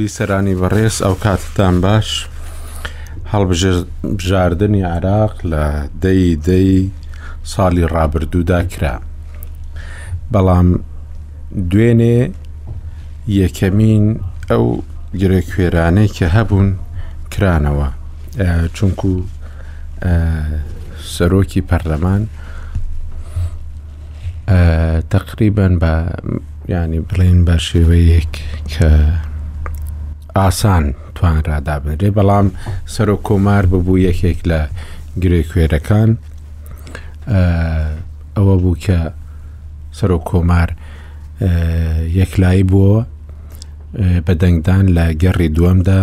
بیسەرانی بەڕێز ئەو کاتتان باش هەڵبژاردننی عراق لە دەی دەی ساڵی ڕابردوودا کرا بەڵام دوێنێ یەکەمین ئەو گرێکوێرانەی کە هەبوون کرانەوە چونکو سەرۆکی پەرلەمان تقریبان بە ینی بڵێن بە شێوەیەک کە ئاسان توانرا دابنرێ بەڵام سەرۆک کۆمار ببوو یەکێک لە گرێکوێرەکان ئەوە بوو کە سەرۆک کۆمار یەکلایی بووەوە بە دەنگدان لە گەڕی دووەمدا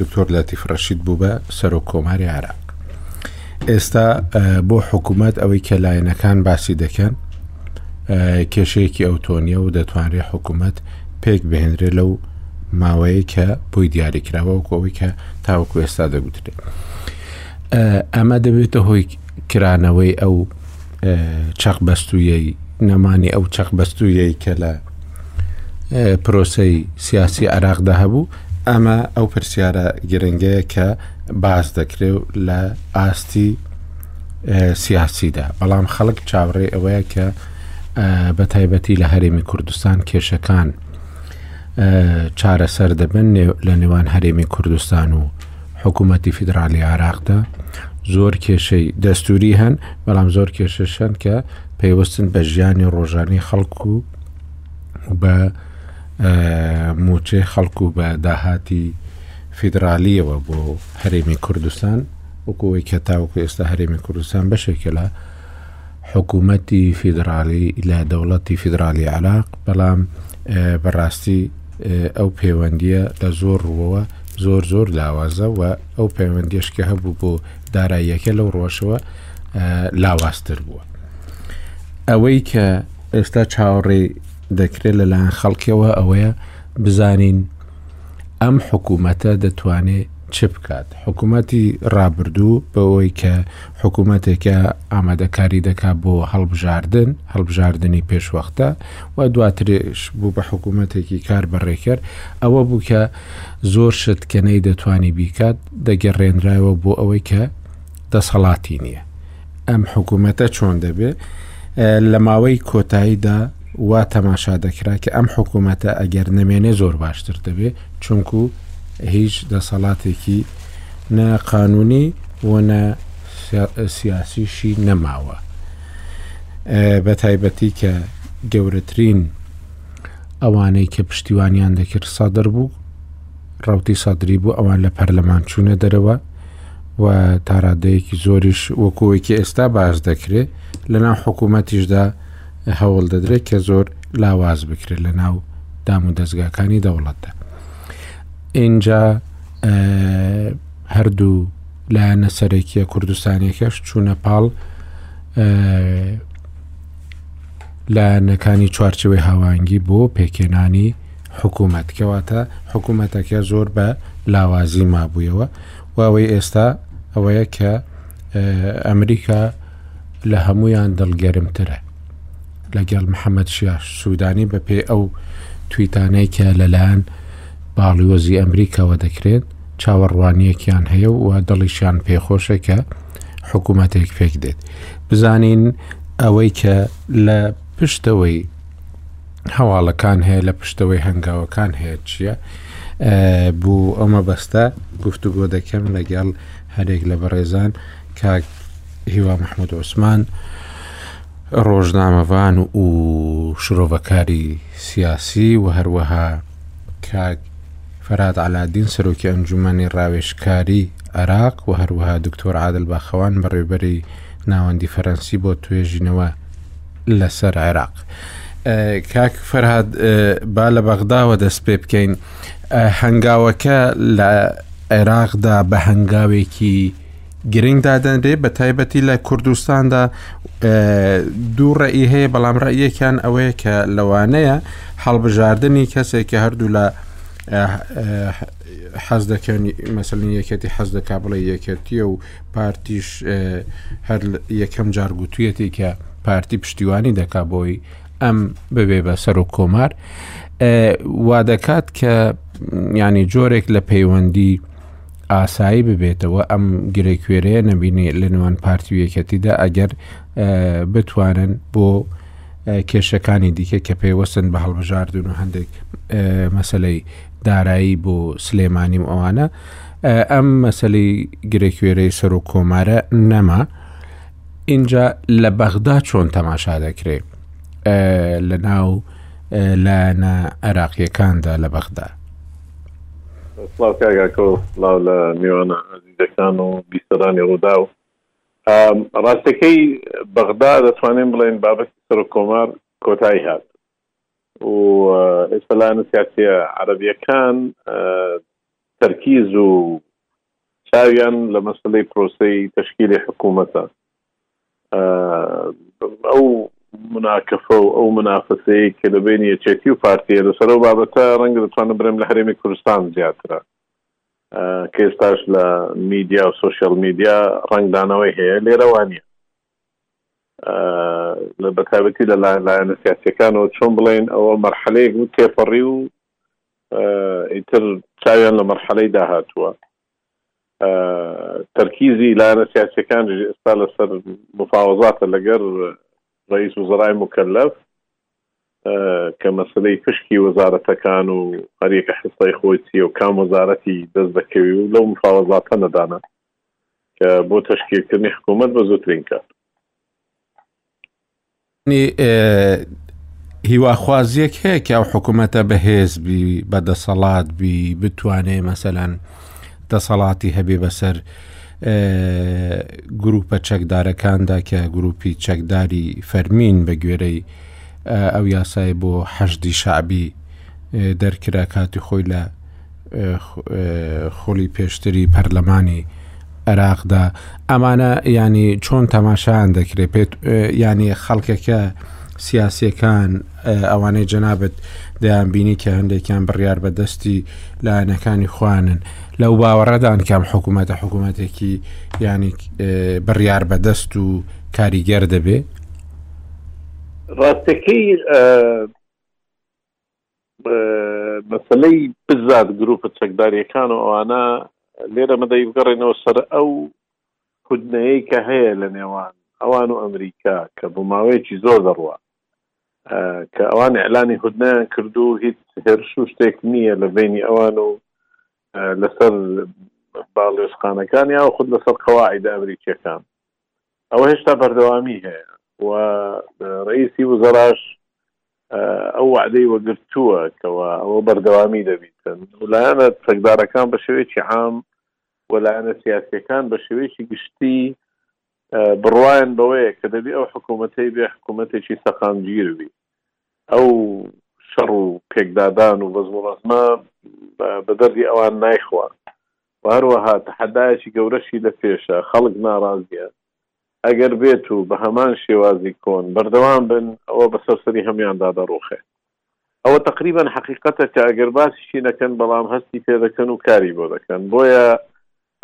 دکتۆر لەتی فڕەشید بوو بە سەرۆک کۆماری عراق ئێستا بۆ حکوومەت ئەوەی کە لایەنەکان باسی دەکەن کێشەیەکی ئەوتۆنیە و دەتوانرێت حکوومەت پێک بهێنرێ لەو ماوەیە کە بۆی دیاریکراوە و کۆەوەی کە تاوەکو ئێستا دەگوترێت ئەمە دەبێتە هۆی کرانەوەی ئەو چەق بەستوویەی نەمانی ئەو چەق بەستوویەی کە لە پرۆسەی سیاسی عراقدا هەبوو ئەمە ئەو پرسیارە گرنگەیە کە باز دەکرێ و لە ئاستی سیاسیدا بەڵام خەڵک چاوڕێ ئەوەیە کە بە تایبەتی لە هەرێمی کوردستان کێشەکان چارەسەر دەبن لە نێوان هەرێمی کوردستان و حکوومەتی فیدراالی عراقدا زۆر کێشەی دەستوری هەن بەڵام زۆر کێشەشەن کە پەیوەستن بە ژیانی ڕۆژانی خەڵکو و بە موچەی خەڵکو و بە داهاتی فیدراالیەوە بۆ هەرێمی کوردستان وەکوی کە تاوەکو ئێستا هەرێمی کوردستان بەشێکە لە حکومەتی فیدڕاڵی لە دەوڵەتی فیدڕاڵی عێراق بەڵام بەڕاستی ئەو پەیوەندیە لە زۆر ڕووەوە زۆر زۆر لاوازە و ئەو پەیوەندیشکە هەبوو بۆ داراییەکە لەو ڕۆژەوە لاوااستر بووە ئەوەی کە ئێستا چاوەڕێ دەکرێت لەلایەن خەڵکەوە ئەوەیە بزانین ئەم حکوومەتە دەتوانێ چ بکات حکوومەتی ڕابردوو بەوەی کە حکوومەتێکە ئامادەکاری دەکا بۆ هەڵبژاردن هەڵبژاردننی پێشوەختە و دواترێش بوو بە حکوومەتێکی کار بەڕێکرد ئەوە بوو کە زۆر شت کەنەی دەتوانی بیکات دەگەڕێنرایەوە بۆ ئەوەی کە دەسەڵاتی نییە ئەم حکوومەتە چۆن دەبێ لە ماوەی کۆتاییدا وا تەماشا دەکرا کە ئەم حکوومەتە ئەگەر نەمێنێ زۆر باشتر دەبێ چونکو هیچ دەسەڵاتێکی نە قانونی وەە سیاسیشی نەماوە بە تایبەتی کە گەورەترین ئەوانەی کە پشتیوانیان دەکرد سەدر بوو ڕوتی سەدری بوو ئەوان لە پەرلەمان چوونە دەرەوە و تاڕادەیەکی زۆریش وەکوەکی ئێستا باز دەکرێت لەناو حکوومەتیشدا هەوڵ دەدرێت کە زۆر لاواز بکرێت لە ناو دام و دەستگاکانی دەوڵەتدا اینجا هەردوو لایەنە سەرەکیە کوردستانێکەش چوونە پاڵ لایەنەکانی چوارچەوەی هاوانگی بۆ پێکێنانی حکومەت، کەواتە حکومەتەکە زۆر بە لاوازی مابوویەوە و ئەوەی ئێستا ئەوەیە کە ئەمریکا لە هەمویان دڵگەرمترە لەگەڵ محەممەد شیاش سوودانی بە پێ ئەو تویتانەی کە لەلایەن باڵیۆزی ئەمریکاوە دەکرێن چاوەڕوانیەکیان هەیە و دڵیشیان پێخۆشە کە حکوومەتێک پێک دێت بزانین ئەوەی کە لە پشتەوەی هەواڵەکان هەیە لە پشتەوەی هەنگاوەکان هەیە چییە بۆ ئەمە بەستە گفتوگۆ دەکەم لەگەڵ هەرێک لە بەڕێزان کاک هیوا مححمود عوسمان ڕۆژنامەڤان و شرۆڤەکاری سیاسی و هەروەها کاک فەرات علادین سەرۆکی ئەنجومنی ڕاوێشکاری عراق و هەروەها دکتۆر عادل باخەوان بەڕێبەری ناوەندی فەرەنسی بۆ توێژینەوە لەسەر عێراق کاک فەرهاد با لە بەغداوە دەست پێ بکەین هەنگاوەکە لە عێراقدا بە هەنگاوێکی گرنگ دادەنرێ بە تایبەتی لە کوردستاندا دوو ڕێی هەیە بەڵام ڕێیەکیان ئەوەیە کە لەوانەیە هەڵبژاردننی کەسێک کە هەردوو لە حەز دەکەن مەسلنی یەکێتی حەز دەکا بڵێ یەکێتیە و پارتیش هەر یەکەم جار گوتویەتی کە پارتی پشتیوانی دەکا بۆی ئەم ببێ بە سەر و کۆمار وا دەکات کە ینی جۆرێک لە پەیوەندی ئاسایی ببێتەوە ئەم گرێکوێرەیە نەبینێ لە نێوان پارتی و یەکەتیدا ئەگەر بتوانن بۆ کێشەکانی دیکە کە پێوەستن بە هەڵبژاردون و هەندێک مەسلەی دارایی بۆ سلێمانی و ئەوانە ئەم مەسلی گرێکوێرەی سەر و کۆمارە نەما اینجا لە بەغدا چۆن تەماشا دەکرێت لە ناو لایەنە عێراقیەکاندا لە بەغدا سلااو کاگاکە و سلااو لە میوانە ئازیزەکان و بیسەرانی ڕوودا و ڕاستەکەی بەغدا دەتوانین بڵێن بابەت سەر کۆمار کۆتایی هات و ئێستا لایەنە سیاسیە عەربیەکان تەرکیز و چاویان لە مەسەلەی پرۆسەی تەشکیلی حکوومەتە. ئەو موناکەفە و ئەو مونافەسەیەی کە لە بەینی یەکێتی و پارتییە لەسەر ئەو بابەتە ڕەنگە دەتوانم برێم لە هەرێمی کوردستان زیاترە کە ئێستاش لە میدیا و سۆشیال میدیا ڕەنگدانەوەی هەیە لێرەوە نیە لە بەتابەتی لە لایەن لایەنە سیاسەکانەوە چۆن بڵێن ئەوە مەرحەلەیەک و تێپەڕی و ئیتر چاویان لە مەرحەلەی داهاتووە تەرکیزی لایەنە سیاسەکانیش ئێستا لەسەر مفاوەزاتە لەگەر ڕئیس وزرای مکەلەف کە مەسلەی پشکی وەزارەتەکان و هەریەکە حستای خۆی چیە و کام وەزارەتی دەست دەکەوی و لەو مفاوەزاتە نەدانە کە بۆ تشکیلکردنی حکوومەت بە زووترین کات هیواخوازیەک هەیە کە ئەو حکوومەتە بەهێز بی بە دەسەڵات بی بتوانێ مەسەلاەن دەسەڵاتی هەبێ بەسەر گروپە چەکدارەکاندا کە گروپی چەکداری فەرمین بە گوێرەی ئەو یاسای بۆ حەشدی شعبی دەرکرا کاتی خۆی لە خولی پێشتری پەرلەمانی عێراقدا ئەمانە ینی چۆن تەماشایان دەکرێت پێت ینی خەڵکەکە سیاسەکان ئەوانەی جەنابەت دەیان بینی کە هەندێکیان بڕیار بە دەستی لایەنەکانی خوانن لەو باوەڕەدان کەم حکوومەتە حکوومەتێکی ینی بڕیار بە دەست و کاریگەر دەبێ ڕاستەکەی مەسەلەی بزات گروپە چەکداریەکان و ئەوانە لێرە مەدەیبگەڕێنەوە سەر ئەو خودنەیە کە هەیە لە نێوان ئەوان و ئەمریکا کە بۆ ماوەیەکی زۆر دەڕوە کە ئەوان ئەلانی خودنیان کردو هیچ هێرش و شتێک نییە لە بینی ئەوان و لەسەر باڵێشخانەکان یا خود لەسەر قەواعدە ئەمریکیەکان ئەوە هێشتا بەردەوامی هەیە و ڕئیسی وزەراش ئەو وعدەی وەگرتووە کەوا ئەوە بەردەوامی دەبیتن ولایەنە چەکدارەکان بە شێوەیەکی عام ولایەنە سیاسەکان بە شێوەیەکی گشتی بڕواان بەوەیە کە دەبی ئەو حکوومەتەی بێ حکوومەتێکی سەقامگیر بی ئەو شەڕ و پێکدادان و بەزمڕزمە بە دەردی ئەوان نایخوا و هەروەها تحدایەکی گەورەشی لە پێشە خەڵک ناڕازیە ئەگەر بێت و بە هەمان شێوازی کۆن بەردەوام بن ئەوە بەسەر سەری هەمواندا دەڕوخێ. ئەوە تەقریبەن حەقیقەتە کە ئەگەر باسیشی نەکەن بەڵام هەستی پێ دەکەن و کاری بۆ دەکەن بۆیە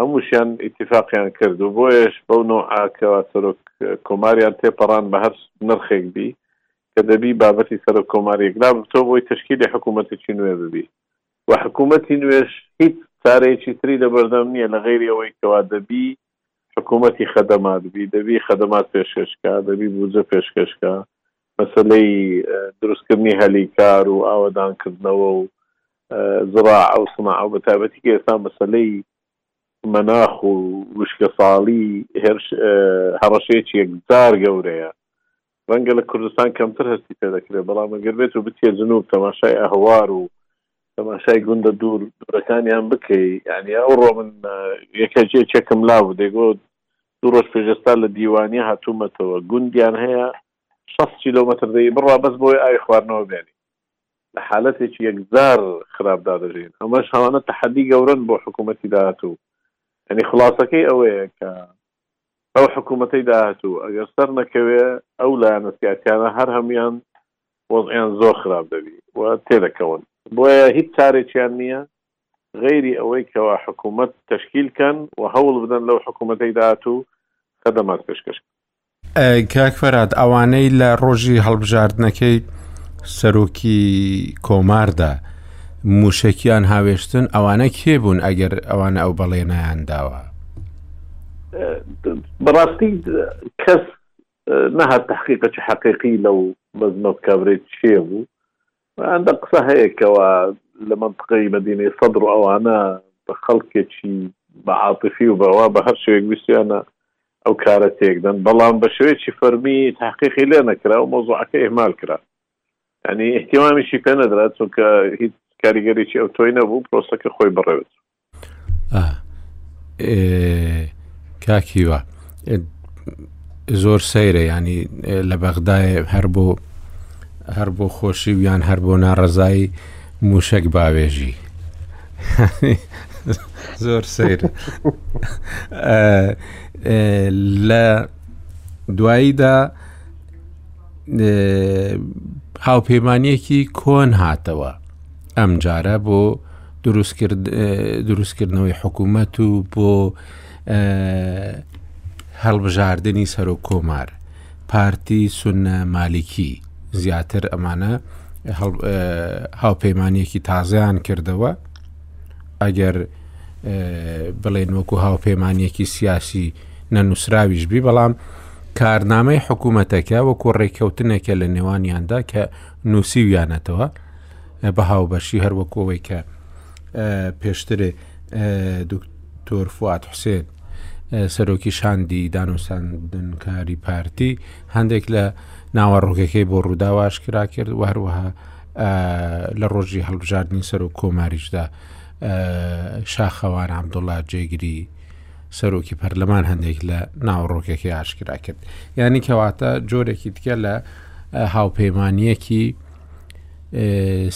هەمووشیان ئیتیفاقیان کرد و بۆیەش بەو نەوعە کەوا سەرۆک کۆماریان تێپەڕان بە هەر نرخێک بی کە دەبی بابەتی سەرۆک کۆماریەک لا بتۆ بۆی تشکیلی حکوومەتێکی نوێ ببی و حکوومەتی نوێش هیچ چارەیەکی تری لەبەردەم نییە لە غیری ئەوەی کەوا دەبی حکومەتی خەدەمات بی دەبی خەدەمات پێشکەش کا دەبی بوجە پێشکەش کا مەسەلەی دروست کردنی هەلی کار و ئاوەدان کردنەوە و زراعە و سناعە و بە تایبەتی کە ئێستا مەسەلەی مەناخ و وشکە ساڵی هێرش هەڕەشەیەکی یەکجار گەورەیە ڕەنگە لە کوردستان کەمتر هەستی پێ دەکرێت، بەڵام گەر بێت و بچیە جنوب تەماشای ئەهوار و تەماشای گوندە دوور دوورەکانیان بکەی، یانی ئەوڕۆ من یەکە جێ چەکم لا بوو دەیگۆ دوو ڕۆژ پێش ئێستا لە دیوانیە هاتوومەتەوە گوندیان هەیە شەست کیلۆمەتر دەی بڕا بەس بۆی ئاوی خواردنەوە بێنی لە حالەتێکی یەکجار خراپ دادەژین ئەمەش هەوانە تەحەدی گەورەن بۆ حکوومەتی داهاتوو یانی خلاصەکەی ئەوەیە کە ئەو حکوومەتەی داهاتوو ئەگەر سەرنەکەوێ، ئەو لایەنە سیاسییانە هەر هەموویان وەزعیان زۆر خراپ دەبی و تێدەکەون. بۆیە هیچ چارێکیان نییە غەیری ئەوەی کەوا حکوومەت تەشکیل کەن و هەوڵ بدەن لەو حکوومەتەی داهاتوو خەدەمات پێشکەش کەن. کاک فەرهاد، ئەوانەی لە ڕۆژی هەڵبژاردنەکەی سەرۆکی کۆماردا مووشەکیان هاوێشتن، ئەوانە کێ بوون ئەگەر ئەوانە ئەو بەڵێنەیان داوە؟ بەڕاستی کەس نەهات تحقیقەکی حقیقی لەو بەزمەت کابرێت چێ بوو ئەندە قسە هەیەکەوە لە منطقەی مەدینەی سەدر و ئەوانە بە خەڵکێکی بە عاتفی و بەوا بە هەر شوێک ویستیانە ئەو کارە تێکدەن بەڵام بە شوێکی فەرمی تحقیقی لێ نەکرا و مۆزوعەکە ئهمال کرا ینی احتیوامیشی پێ نەدرا چونکە هیچ کاریگەریی ئەو تۆی نەبوو پرۆسەکە خۆی بڕێت کاک هیوا زۆر سەیرە ینی لە بەغدای هەر بۆ هەر بۆ خۆشی ویان هەر بۆ ناڕزایی موشک باوێژی زۆر سیر لە دواییدا هاوپەیمانانیەکی کۆن هاتەوە ئەم جارە بۆ دروستکردنەوەی حکوومەت و بۆ هەڵبژاردنی سەرۆک کۆمار پارتی سنە مالیکی زیاتر ئەمانە هاوپەیمانیەکی تازیان کردەوە ئەگەر بڵێن وەکو هاوپەیمانیەکی سیاسی نەنووسراویش بی بەڵام کارنامەی حکوومەتەکە وەکو ڕێککەوتنێکە لە نێوانیاندا کە نووسیویانەتەوە بەها و بەشی هەر وەکو ئەوەی کە پێشتر دکتۆر فواد حوسێن سەرۆکی شاندی دانوساندنکاری پارتی هەندێک لە ناوەڕۆکەکەی بۆ ڕووداواش کرا کرد و هەروەها لە ڕۆژی هەڵبژاردننی سەر و کۆماریشدا شاخەوان عبدوڵا جێگری سەرۆکی پەرلەمان هەندێک لە ناوەڕۆکەکەی ئاشکرا کرد یانی کەواتە جۆرێکی دیکە لە هاوپەیمانیەکی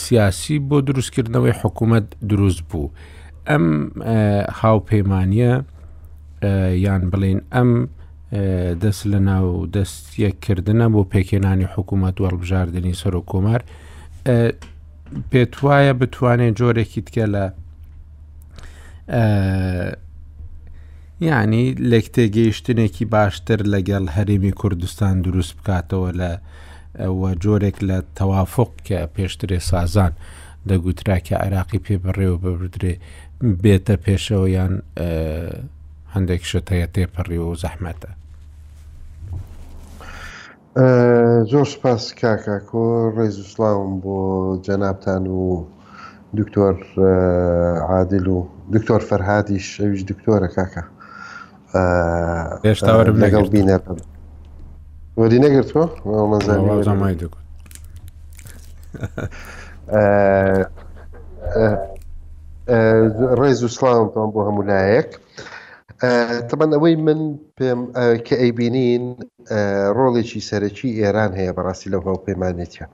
سیاسی بۆ دروستکردنەوەی حکوومەت دروست بوو ئەم هاوپەیمانە یان بڵین ئەم دەست لە ناو دەستیەکردنە بۆ پێکێنانی حکوومەت وەڵبژاردننی سەر و کۆمار پێت وایە بتوانێت جۆرێکی تکە لە یعنی لێک تێگەیشتنێکی باشتر لەگەڵ هەرێمی کوردستان دروست بکاتەوە لە و جۆرێک لە تەوافوق کە پێشترێ سازان دەگوترا کە عێراقی پێ بەڕێوە ببردرێ بێتە پێشەوە یان هەندێک شت هەیە تێپەڕیەوە و زەحمەتە زۆر سپاس کاکە کۆ ڕێز و سلااوم بۆ جەنابان و دکتۆر عادل و دکتۆر فەرهادیش ئەویش دکتۆرە کاکە لەگەڵ بینەر وەری نەگرتوە مەزانمای دەکوت ڕێز و سلااوان بۆ هەموو لایەک تەبەن ئەوەی من پێم کە ئەیبینین ڕۆڵێکی سەرەکی ئێران هەیە بەڕاستی لەو هاوپەیمانێتیە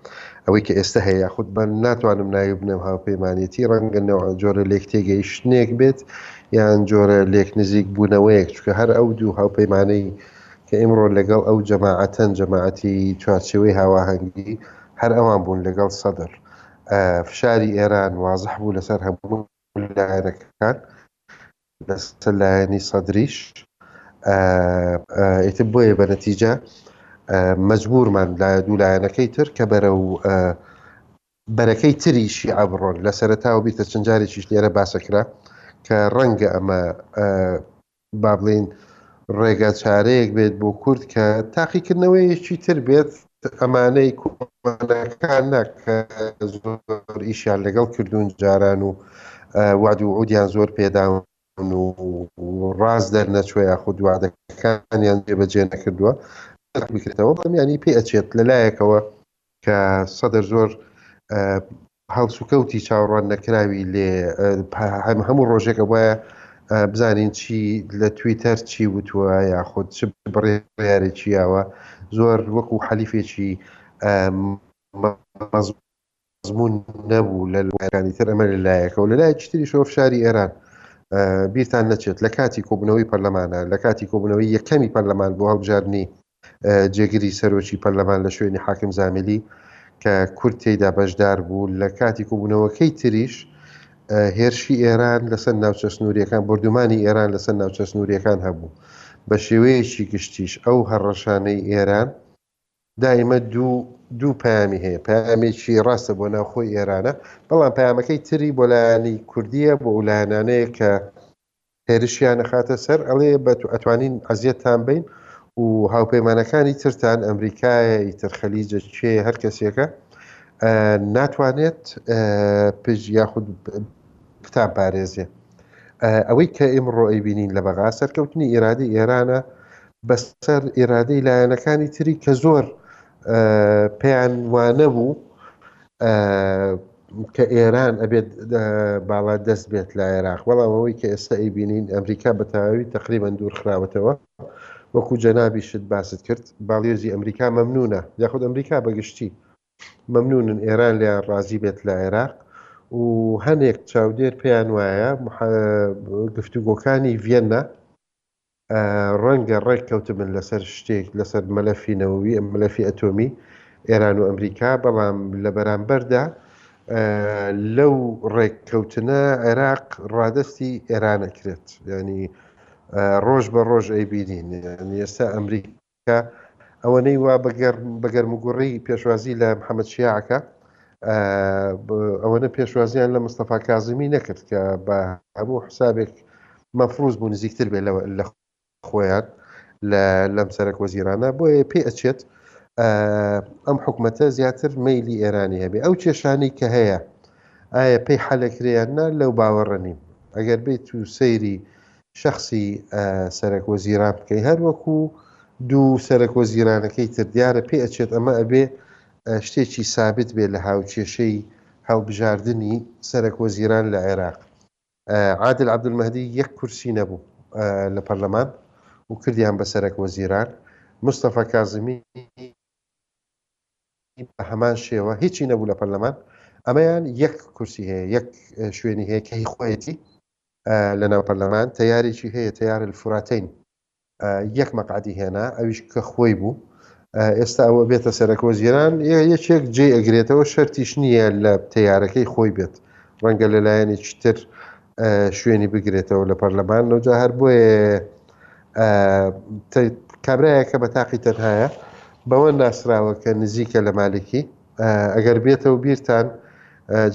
ئەوەی کە ئێستە هەیە یاخود بە ناتوانم ناوی بنێم هاوپەیمانێتی ڕەنگە نەوە جۆرە لێک تێگەیشتنێک بێت یان جۆرە لێک نزیک بوونەوەیەک چکە هەر ئەو دوو هاوپەیمانەی کە ئمڕۆ لەگەڵ ئەو جەماعەتەن جەماعەتی چوارچەوەی هاواهەنگی هەر ئەوان بوون لەگەڵ سەدر فشاری ئێران وازح بوو لەسەر هەموو لایەنەکان لەسەر لایەنی سەدریش ئیتر بۆیە بە نەتیجە مەجبورمان لایە دوو لایەنەکەی تر کە بەرە و بەرەکەی تری شیع بڕۆن لە سەرتا و بیرتە چنجارێکیش لێرە باسەکرا کە ڕەنگە ئەمە با بڵین ڕێگا چارەیەک بێت بۆ کورد کە تاقیکردنەوەیەکی تر بێت ئەمانەی کوپەلەکان نا کە زۆر ئیشیان لەگەڵ کردوون جاران و وەعد و وعودیان زۆر پێداون و ڕاست دەرنەچوە یاخود وعدەکانیان جێبەجێ نەکردووە بکرێتەوە بەڵام ینی پێ ئەچێت لەلایەکەوە کە سەدر زۆر هەڵسوکەوتی چاوەڕوان نەکراوی لێ هەموو ڕۆژێک ئەوایە بزانین چی لە تویتەر چی وتووە یاخود چ بڕێارێکی یاوە زۆر وەکو حەلیفێکی مەزمون نەبوو لە لایەکانی تر ئەمە لە لایەکەوە لە لایەکی تری شۆف شاری ئێران بیرتان نەچێت لە کاتی کۆبنەوەی پەرلەمانە لە کاتی کۆبنەوەی یەکەمی پەرلەمان بۆ هەڵبژاردننی جێگری سەرۆکی پەرلەمان لە شوێنی حاکم زامیلی کە کورد تێیدا بەشدار بوو، لە کاتی کۆبوونەوەکەی تریش هێرشی ئێران لەسەر ناوچە سنوورییەکان، بۆردومانی ئێران لەسەر ناوچە سنوورییەکان هەبوو. بە شێوەیەکی گشتیش ئەو هەڕەشانەی ئێران دایمە دوو دوو پەیامی هەیە، پەیامێکی ڕاستە بۆ ناوخۆی ئێرانە، بەڵام پەیامەکەی تری بۆ لایەنی کوردییە، بۆ ئەو لایەنانەیە کە هێرشیان ئەخاتە سەر ئەڵێ ئەتوانین عەزیەتتان بەین و هاوپەیمانەکانی ترتان ئەمریکایە ئیتر خەلیجە کێ هەر کەسێکە ناتوانێت پژ یاخود بتان پارێزێ ئەوەی کە ئیمڕۆ ئەیبینین لە بەغا سەرکەوتنی ئێرادی ئێرانە بەسەر ئێرادەی لایەنەکانی تری کە زۆر پێیان وانە بوو کە ئێران ئەبێت باڵا دەست بێت لە عێراق بەڵام ئەوەی کە ئێستا ئەیبینین ئەمریکا بە تەواوی تقریبان دوور خراوەتەوە وەکو جەنابی شت باست کرد باڵیۆزی ئەمریکا مەمنونە یاخود ئەمریکا بەگشتی مەمنونن ئێران لە ڕازی بێت لە عێراق و هەنێک چاودێر پێیان وایە گفتوگۆکانی ڤەننا ڕەنگە ڕێک کەوتبن لەسەر شتێک لەسەر مەلەفی نەوەوی ئەم مەلەفی ئەتۆمی ئێران و ئەمریکا بەڵام لە بەرامبەردا لەو ڕێک کەوتنە عێراق ڕادستی ئێرانە کرێت ینی ڕۆژ بە ڕۆژ ئەیبیین ئێستا ئەمریکا کە ئەوەنەی وا بە گەرموگوڕی پێشوازی لە محەممەد شیاع ئەکا ئەوەنە پێشوازیان لە مستەفا کازمی نەکرد کە بە هەموو حسابێک مەفروز بوو نزیکتر بێ لە خۆیان لەم سەرک وەزیرانە بۆیە پێ ئەچێت ئەم حکوومەتە زیاتر میلی ئێرانی هەبێ ئەو کێشانی کە هەیە ئایا پێی حەلەکرێن نا لەو باوەڕە نیم ئەگەر بیت و سەیری شەخسی سەرەک وەزیران بکەی هەر وەکو دوو سەرەک وەزیرانەکەی تر دیارە پێ ئەچێت ئەمە ئەبێ شتێکی سابت بێ لە هاوکێشەی هەڵبژاردنی سەرەک وەزیران لە عێراق عادل عەبدولمەهدی یەک کورسی نەبوو لە پەرلەمان و کردیان بە سەرەک وەزیران مستەفا کازمی بە هەمان شێوە هیچی نەبوو لە پەرلەمان ئەمەیان یەک کورسی هەیە یەک شوێنی هەیە کە هی خۆیەتی لە ناو پەرلەمان تەیارێکی هەیە تەیار الفراتین یەک مەقعدی هێنا ئەویش کە خۆی بوو ئێستا ئەوە بێتە سەرەک وەزیران یەکێک جێ ئەگرێتەوە شەرتیش نییە لە تەیارەکەی خۆی بێت ڕەنگە لەلایەنێکی تر شوێنی بگرێتەوە لە پەرلەمان نەوجا هەر بۆیە کابراایەکە بە تاقی تەنهایە بەوە ناسراوە کە نزیکە لە مالکی ئەگەر بێتەوە بیرتان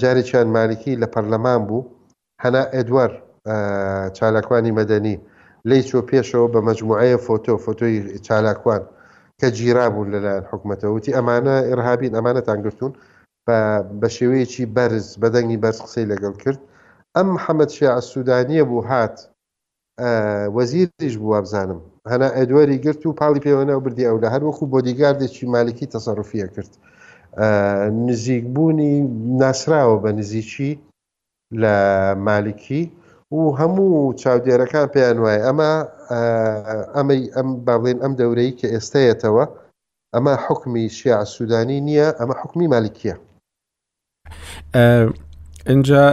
جارێکیان مالکی لە پەرلەمان بوو هەنا ئێدوار، چالاکوانی مەدەنی، لێی چووە پێشەوە بە مەجموعەیە فۆتۆ، فۆتۆی چالاکوان کە گیرابوون لەلایەن حکومەتەوە، وتی، ئەمانە ئیرهابین، ئەمانەتان گرتوون و بە شێوەیەکی بەرز، بە دەنگی بەرز قسەی لەگەڵ کرد. ئەم محەمەد شیاع سوودانییە بوو هات، وەزیریش بوو وابزانم، هەنا ئێدواری گرت و پاڵی پێوەنا و بردی ئەولە، هەر وەکوو بۆدیگاردێکی مالکی تەسەروفی ئەکرد. نزیکبوونی ناسراوە بە نزیکی لە مالکی و هەموو چاودێرەکان پێیان وایە ئەمە ئەمەی ئەم باڵێن ئەم دەورەی کە ئێستەیەتەوە ئەمە حکمی شیع سوودانی نییە ئەمە حکمی مالکیە ئەجا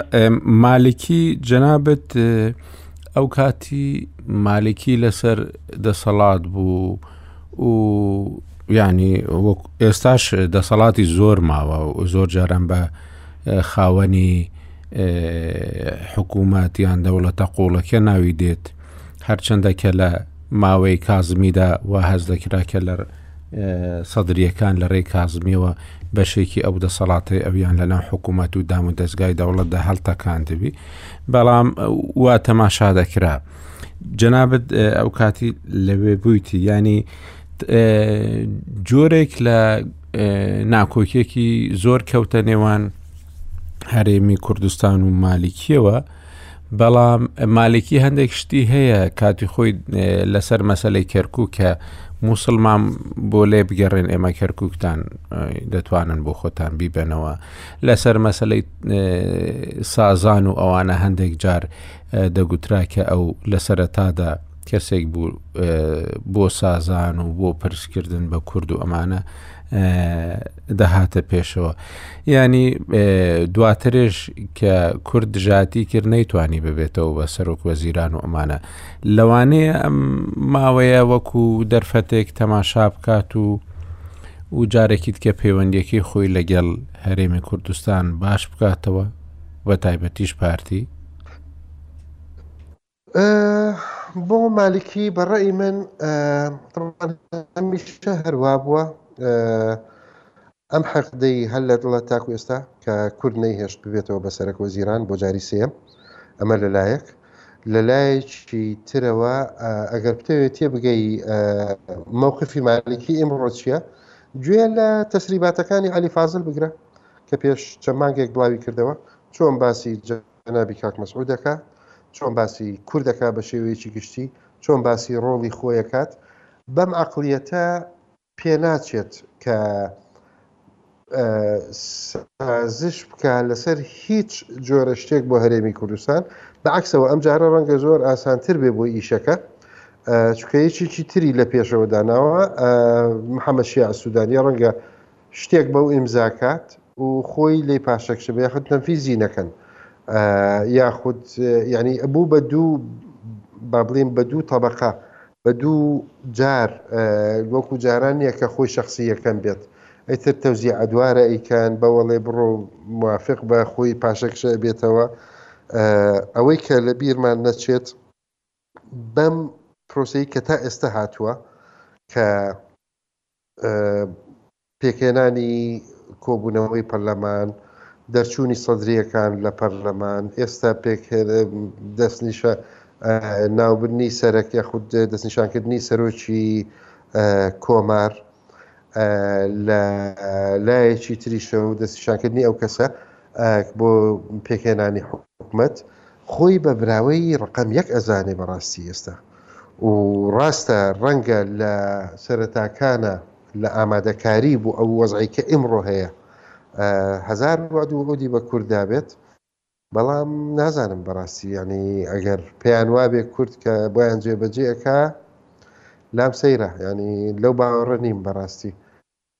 مالکی جەنابەت ئەو کاتی مالکی لەسەر دەسەڵات بوو و ینی ئێستاش دەسەڵاتی زۆر ماوە و زۆر جاران بە خاوەنی حکوومەت یان دەوڵەتە قوڵەکە ناوی دێت هەرچەندە کە لە ماوەی کازمیدا و هەز دەکرا کە لە سەدرریەکان لە ڕێی کازمیەوە بەشێکی ئەو دەسەڵاتی ئەویان لەناو حکوومەت و دام و دەستگای دەوڵەتدا هەڵتەکان دەبی بەڵام وا تەماشا دەکرا جەنابەت ئەو کاتی لەوێ بوویتی ینی جۆرێک لە ناکۆکیەکی زۆر کەوتە نێوان هەرێمی کوردستان و مالیکیەوە بەڵام مالکی هەندێک شتی هەیە کاتی خۆی لەسەر مەسلەی کەرکک کە موسڵمان بۆ لێ بگەڕێن ئێمە کەرککتان دەتوانن بۆ خۆتان بیبەنەوە لەسەر مەسلەی سازان و ئەوانە هەندێک جار دەگوترا کە ئەو لە سەرەتادا کەسێک بوو بۆ سازان و بۆ پرسکردن بە کورد و ئەمانە دەهاتە پێشەوە ینی دواترێش کە کورد دژاتی کرد نەیتوانی ببێتەوە بە سەرۆک وەزیران و ئەمانە لەوانەیە ئەم ماوەیە وەکو دەرفەتێک تەماشا بکات و و جارێکیت کە پەیوەندیەکەی خۆی لەگەڵ هەرێمی کوردستان باش بکاتەوە بە تایبەتیش پارتی بۆ مالکی بەڕێ من ئەمیشە هەروا بووە ئەم حەقدەی هەل لە دڵە تاکو ئێستا کە کورد نەیهێشت ببێتەوە بە سەرەک وە زیران بۆ جاری سێم ئەمە لەلایەک لەلایەکی ترەوە ئەگەر بتەوێت تێ بگەی مووقفی مالکی ئمڕۆ چییە گوێ لە تەسریباتەکانی علی فازل بگرە کە پێش چەمانگێک بڵاوی کردەوە چۆن باسی جە جەنابی کاک مەسعود دەکا چۆن باسی کورد دەکا بە شێوەیەکی گشتی چۆن باسی ڕۆڵی خۆیەکات بەم عقلیەتە پێناچێت کە سازش بکە لەسەر هیچ جۆرە شتێک بۆ هەرێمی کوردستان بەعکسەوە ئەم جارە ڕەنگە زۆر ئاسانتر بێ بۆ ئیشەکە چکەیەکیی تری لە پێشەوە داناوە محەممە شیع سوودانیا ڕەنگە شتێک بەو ئیمزا کات و خۆی لێی پاشەکشە بێ یاخود تەنفیزی نەکەن یاخود یعنی بوو بە دوو با بڵێن بە دوو طبقە بە دوو جار وەکو جاران نییە کە خۆی شخصی یەکەم بێت ئەیتر تەوزی ئەدوارە ئەیکەن بەوەڵێ بڕۆ موافق بە خۆی پاشەکشە بێتەوە ئەوەی کە لە بیرمان نەچێت بەم پرۆسی کە تا ئێستا هاتووە کە پێکهێنانی کۆبوونەوەی پەرلەمان، دەرچوونی سەدرییەکان لە پەرلەمان، ئێستا پێک دەستنیشە ناوبردنی سەرەک یاخود دەستنیشانکردنی سەرۆکی کۆمار لە لایەکی تریشە و دەستنیشانکردنی ئەو کەسە ئاک بۆ پێکهێنانی حکومەت خۆی بە براوەی ڕەقەم یەک ئەزانێ بەڕاستی ئێستا و ڕاستە ڕەنگە لە سەرەتاکانە لە ئامادەکاری بۆ ئەو وەزعی کە ئیمڕۆ هەیە هەزار وەعد و عودی بە کورد دابێت بەڵام نازانم بەڕاستی یعنی ئەگەر پێیان وابێ کورد کە بۆیان جێبەجێ ئەکا لام سەیرە ینی لەو باوەڕە نیم بەڕاستی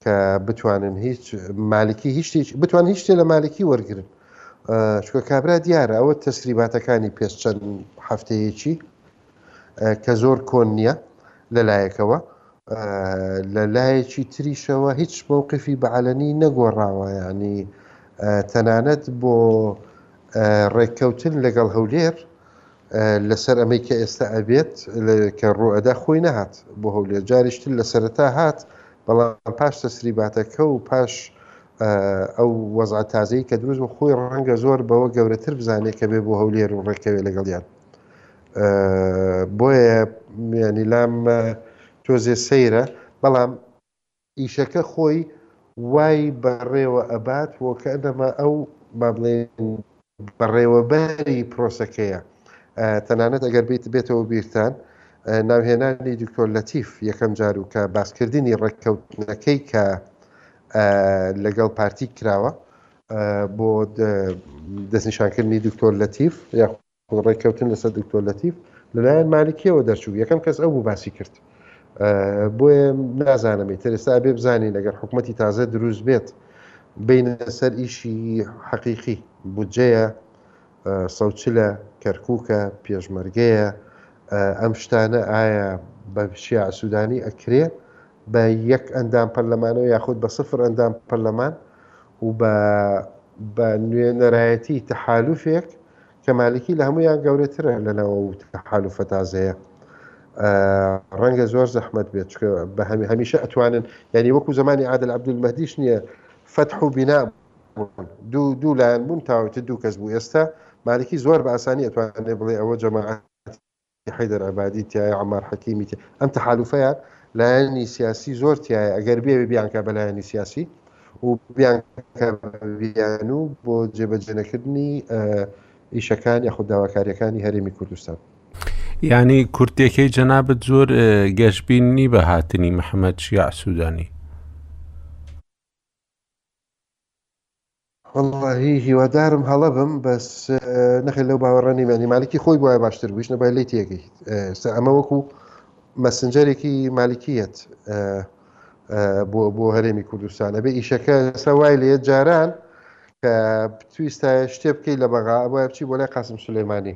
کە بتوانن هیچ مالکی هیچ بتوان هیچ شتێ لە مالکی وەرگن چکە کابرا دیارە ئەوە تەسریباتەکانی پێش چەند هەفتەیەکی کە زۆر کۆن نییە لە لایەکەوە لە لایەکی تریشەوە هیچ مووقفی بەعاەنی نەگۆڕاوە ینی تەنانەت بۆ ڕێککەوتن لەگەڵ هەولێر لەسەر ئەمەی کە ئێستا ئەبێت کە ڕوئەدا خۆی نەهات بۆ هەولێر جاریشتر لە سەرەتا هات بەڵام پاش تەسریباتەکە و پاش ئەو وەزع تازەی کە دروست و خۆی ڕەنگە زۆر بەوە گەورەتر بزانێت کە بێ بۆ هەولێر و ڕێکەوێ لەگەڵیان بۆیە میانی لام تۆزێ سەیرە بەڵام ئیشەکە خۆی وای بەڕێوە ئەبات وەکەئنەما ئەو با بڵێین بەڕێوەبەری پرۆسەکەیە، تەنانەت ئەگەر بیت بێتەوە بیرتان ناوهێنانی دکتۆر لەتیف یەکەم جار و کە باسکردنی ڕێککەوتنەکەی کە لەگەڵ پارتی کراوە بۆ دەستنیشانکردنی دکتۆر لەتیف یاخود خود ڕێککەوتن لەسەر دکتۆر لەتیف لەلایەن مالکیەوە دەرچوو یەکەم کەس ئەو بوو باسی کرد بۆیە نازانم ئیتر ئێستا ئەبێ بزانین لەگەر حکوومەتی تازە دروست بێت بینە سەر ئیشی حەقیقی بودجەیە سەوچلە کەرکووکە پێشمەرگەیە ئەم شتانە ئایا بە شیع سوودانی ئەکرێ بە یەک ئەندام پەرلەمانەوە یاخود بە سفر ئەندام پەرلەمان و بە بە نوێنەرایەتی تەحالوفێک کە مالکی لە هەمویان گەورەترە لە ناو ئەو تەحالوفە تازەیە ڕەنگە زۆر زەحمەت بێت چکە بە هەمی هەمیشە ئەتوانن یعنی وەکو زمانی عادل عبدول مەدیش نییە فتح و بنا دوو دوو لایەن بوون تاوتە دوو کەس بوو ئێستا مالکی زۆر بە ئاسانی ئەتوانێ بڵێ ئەوە جەماعات ی حەیدەر عەبادی تیایە عەمار حەکیمی تیایە ئەم تەحالوفەیە لایەنی سیاسی زۆر تیایە ئەگەر بیەوێ بیانکا بە لایەنی سیاسی و بیانکەبیانو بۆ جێبەجێنەکردنی ئیشەکان یاخود داواکاریەکانی هەرێمی کوردستان یعنی کورتێکەی جەنابەت زۆر گەشببیننی بە هاتنی محەممەد شیع سوودانی وەڵاهی هیوادارم هەڵە بم بەس نەخێر لەو باوەڕە نیم ینی مالکی خۆی بواە باشتر بوویش نەبای لی تێگەی ستا ئەمە وەکو مەسنجەرێکی مالکیت بۆ بۆ هەرێمی کوردستان ئەبێ ئیشەکە سا وای لێ جاران کە تویستا شتێ بکەی لە بەغا ئەوە بچی بۆ لای قاسم سلێمانی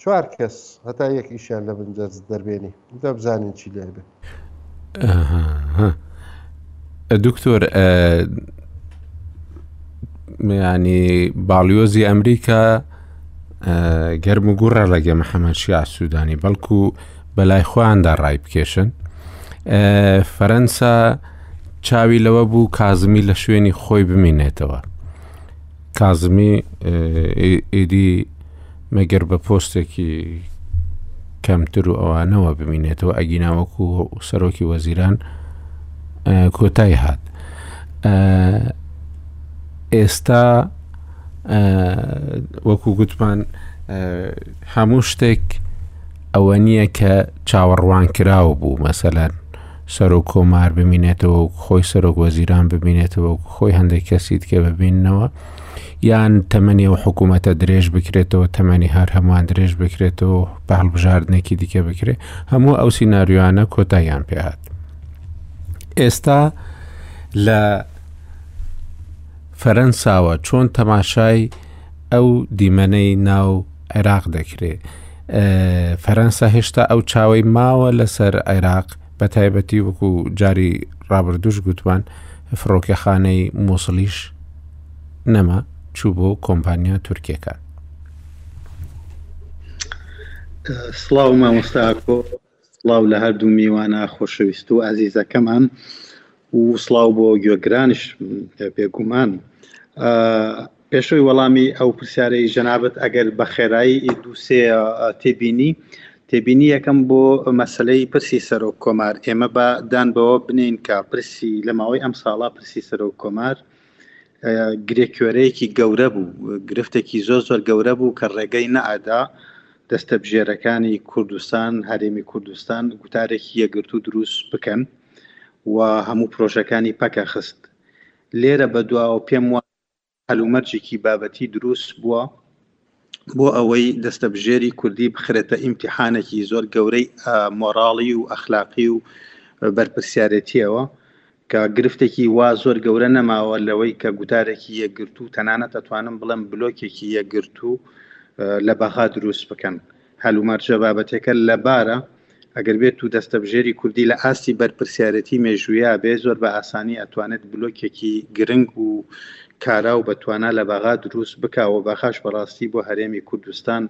چوار کەس هەتا یەک ئیشیان لە بن جەرز دەربێنی دا بزانین چی لێ بێ دکتۆر ینی باڵیۆزی ئەمریکا گەرم و گوڕە لەگە محەممەد شیع سوودانی بەڵکو بەلای خۆیاندا ڕای بکێشن فەرەنسا چاوی لەوە بوو کازمی لە شوێنی خۆی بمینێتەوە کازمی ئیدی مەگەر بە پۆستێکی کەمتر و ئەوانەوە بمینێتەوە ئەگینا وەکو سەرۆکی وەزیران کۆتای هات ئێستا وەکو گوتمان هەموو شتێک ئەوە نییە کە چاوەڕوان کراوە بوو مەسەلەن سەرۆک کۆمار بمینێتەوە خۆی سەرۆک وەزیران ببینێتەوە خۆی هەندێک کەسی دیکە ببینەوە یان تەمەنی و حکوومەتە درێژ بکرێتەوە تەمەنی هەر هەمووان درێژ بکرێتەوە بە هەڵبژاردنێکی دیکە بکرێت هەموو ئەو سینناریوانە کۆتاییان پێهات ئێستا لە فەرەنساوە چۆن تەماشای ئەو دیمەنەی ناو عێراق دەکرێت فەرەنسا هێشتا ئەو چاوەی ماوە لەسەر عێراق بە تایبەتی وەکو جاری ڕابردوش گوتمان فڕۆکەخانەی مۆسلیش نەما چوو بۆ کۆمپانیا تورکیەکان سڵاو مامۆستاکۆ سڵاو لە هەردوو میوانە خۆشەویست و ئازیزەکەمان و سڵاو بۆ گوێگرانش بێگومان پێشوی وەڵامی ئەو پرسیارەی جەنابەت ئەگەر بە خێرایی دووسێ تێبینی تێبینی یەکەم بۆ مەسلەی پرسی سەرۆک کۆمار ئێمە بە دان بەوە بنین کە پرسی لە ماوەی ئەم ساڵا پرسی سەرۆک کۆمار گرێکوێرەیەکی گەورە بوو گرفتێکی زۆر زۆر گەورە بوو کە ڕێگەی نەعدا دەستە بژێرەکانی کوردستان هەرێمی کوردستان گوتارێکی یەگرتو دروست بکەن و هەموو پرۆژەکانی پەکە خست لێرە بە دواوە پێم وە هەلومەرجێکی بابەتی دروست بووە بۆ ئەوەی دەستەبژێری کوردی بخرێتە ئیمتحانێکی زۆر گەورەی مۆراڵی و ئەخلاقی و بەرپرسیارەتیەوە کە گرفتێکی وا زۆر گەورە نەماوە لەوەی کە گوتارێکی یەکگرتو تەنانەت ئەتوانم بڵێم بلۆکێکی یەکگرتو لە بەغا دروست بکەن. هەلومەرجە بابەتێکە لەبارە، ئەگەر بێت و دەستەبژێری کوردی لە ئاستی بەرپرسیارێتی مێژووییا بێ، زۆر بە ئاسانی ئەتوانێت بلۆکێکی گرنگ و کارا و بە توانا لە باغا دروست بکا و باغاش بە ڕاستی بۆ هەرێمی کوردستان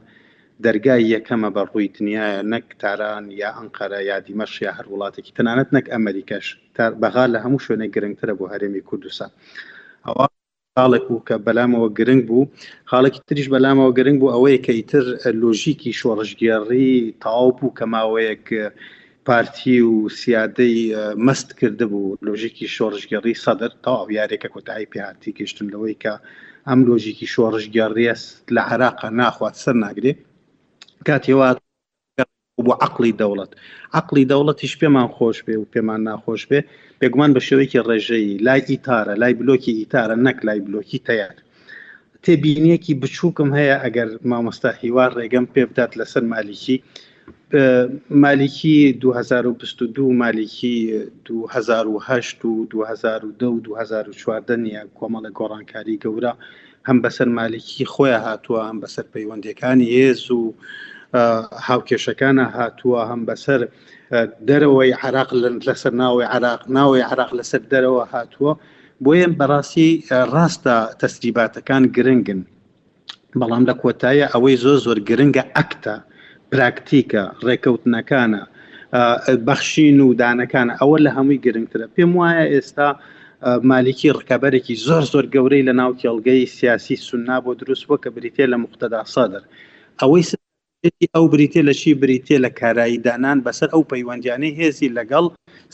دەرگای یەکەمە بە ڕووی دنیایا نەک تاران یا ئەنقەرە یا دیمەشق یا هەر وڵاتێکی تەنانەت نەک ئەمەریکاش تا باغا لە هەموو شوێنێک گرنگترە بۆ هەرێمی کوردستان ئەوا خاڵێک بوو کە بەلامەوە گرنگ بوو خاڵێکی تریش بەلامەوە گرنگ بوو ئەوەیە کە ئیتر لۆژیکی شۆڕشگێڕی تەواو بوو کە ماوەیەک پارتی و سیادەی مەست کرد بوو لۆژیکی شۆڕشگێڕی سەدر تەواو یارێکە کۆتایی پێهاتی گەشتن لەوەی کە ئەم لۆژیکی شۆڕشگێڕیە لە عراق ناخوات سەر ناگرێ کاتێوات بۆ عەقڵی دەوڵەت. عەقڵی دەوڵەتیش پێمان خۆش بێ و پێمان ناخۆش بێ، بێگومان بە شێوەیەکی ڕێژەیی، لای ئیتارە، لای بلۆکی ئیتارە نەک لای بلۆکی تەیار. تێبینییەکی بچووکم هەیە ئەگەر مامۆستا هیوا ڕێگەم پێ بدات لەسەر مالیکی. مالیکی دوو هەزار و بیست و دوو و مالیکی دوو هەزار و هەشت و دوو هەزار و دە و دوو هەزار و چواردە نییە، کۆمەڵێک گۆڕانکاریی گەورە، هەم بەسەر مالکی خۆیان هاتووە هەم بەسەر پەیوەندەکانی هێز و هاوکێشەکانە هاتووە هەم بەسەر دەرەوەی عراق لەسەر ناوەی عراق ناوەی عراق لەسەر دەرەوە هاتووە بۆیە بەڕاستی ڕاستە تەسریباتەکان گرنگن بەڵام لە کۆتایە ئەوەی زۆر زۆر گرنگە ئەکتە پراکتیکە، ڕێکەوتنەکانە، بەخشین و دانەکانە، ئەوە لە هەمووی گرنگترە. پێم وایە ئێستا مالیکی ڕکەبەرێکی زۆر زۆر گەورەی لە ناو کێڵگەی سیاسی سوننا بۆ دروست بووە کە بریتە لە مختدا سەدر ئەوەی ئەو بریتێ لە چی بریتێ لە کارایی دانان بەسەر ئەو پەیوەندیانەی هێزی لەگەڵ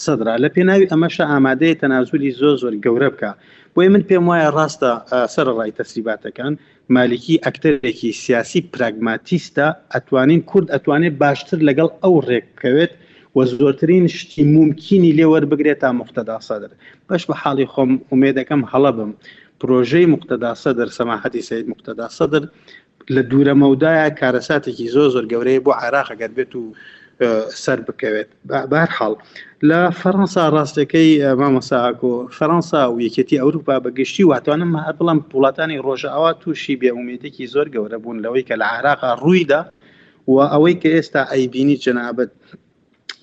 سەدرا لە پێناوی ئەمەشە ئامادەیە تەنازولی زۆر زۆر گەورە بکە بۆی من پێم وایە ڕاستە سەر ڕای تەسریباتەکان مالیکی ئەکتەرێکی سیاسی پراگماتیستە، ئەتوانین کورد ئەتوانێت باشتر لەگەڵ ئەو رێک بکەوێت و زۆرترین شتی مومکینی لێ وەربگرێت تا موقتەدا سەدر بەش بە حاڵی خۆم ئومێدەکەم هەڵە بم پرۆژەی موقتەدا سەدر سەماحەتی سەید موقتەدا سەدر لە دوورە مەودایە کارەساتێکی زۆر زۆر گەورەیە بۆ عێراق گەر بێت و سەر بکەوێت. بەهەرحاڵ لە فەرەنسا ڕاستەکەی مامۆسا ئاکۆ فەرەنسا و یەکێتی ئەوروپا بە گشتی واتوانم هەر بڵام وڵاتانی ڕۆژئاوا تووشی بێئومێدێکی زۆر گەورە بوون لەوەی کە لە عراقا ڕوویدا و ئەوەی کە ئێستا ئەیبینی جەنابەت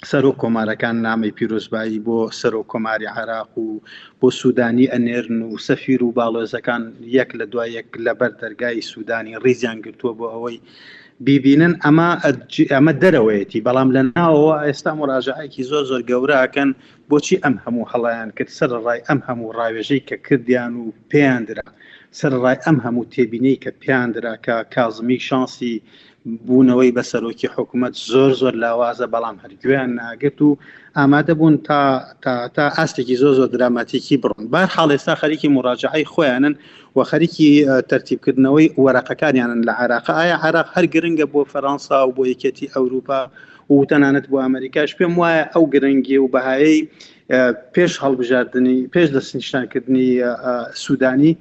سەرۆک کۆمارەکان نامی پیرۆزبایی بۆ سەرۆک کۆماری عراق و بۆ سوودانی ئەنێرن و سەفیر و باڵۆزەکان یەک لە دوای یەک لەبەر دەرگای سوودانی ڕیزیان گرتووە بۆ ئەوەی بیبینن ئەمە ئەمە دەرەوەیەتی بەڵام لە ناوەوە ئێستا مراجعەیەکی زۆر زۆر گەورە ئەکەن بۆچی ئەم هەموو هەڵەیان کرد سەر ڕای ئەم هەموو ڕاوێژەی کە کردیان و پێیان درا سەر ڕای ئەم هەموو تێبینەی کە پێیان درا کە کازمی شانسی بوونەوەی بە سەرۆکی حکوومەت زۆر زۆر لاوازە بەڵام هەرگوێیان ناگرت و ئامادە بوون تا تا تا ئاستێکی زۆر زۆر دراماتیکی بڕن بار حاڵێستا خەریکی مراجعی خۆیانن و خەریکی تەرتیبکردنەوەی وەرەقەکانیانن لە عراق ئایا عراق هەر گرنگە بۆ فەرەنسا و بۆ یەکێتی ئەوروپا و تەنانەت بۆ ئەمریکاش پێم وایە ئەو گرنگی و بەهایی پێش هەڵبژاردننی پێش دەستنیشانکردنی سوودانی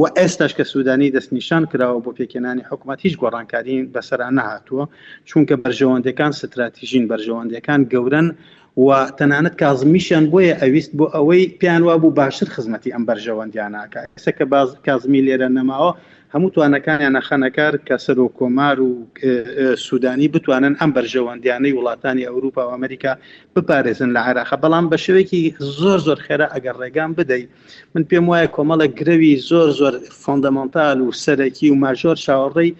و ئێستاش کە سوودانی دەستنیشان کراوە بۆ پێکێنانی حکوومەت هیچ گۆڕانکاری بەسەران نەهاتووە چونکە بەرژەوەندەکان ستراتیژین بەرژەوەندەکان گەورن و تەنانەت کازمیشیان بۆیە ئەویست بۆ ئەوەی پێیان وابوو باشتر خزمەتی ئەم بەرژەوەندیانە ئەکا ئێستا کە باز کازمی لێرە نەماوە هەموو توانەکانیان ئەخەنە کار کە سەرۆک کۆمار و سوودانی بتوانن ئەم بەرژەوەندیانەی وڵاتانی ئەوروپا و ئەمریکا بپارێزن لە عێراق بەڵام بە شێوەیەکی زۆر زۆر خێرا ئەگەر ڕێگان بدەیت من پێم وایە کۆمەڵە گرەوی زۆر زۆر فۆندەمەنتال و سەرەکی و ماژۆر چاوەڕێی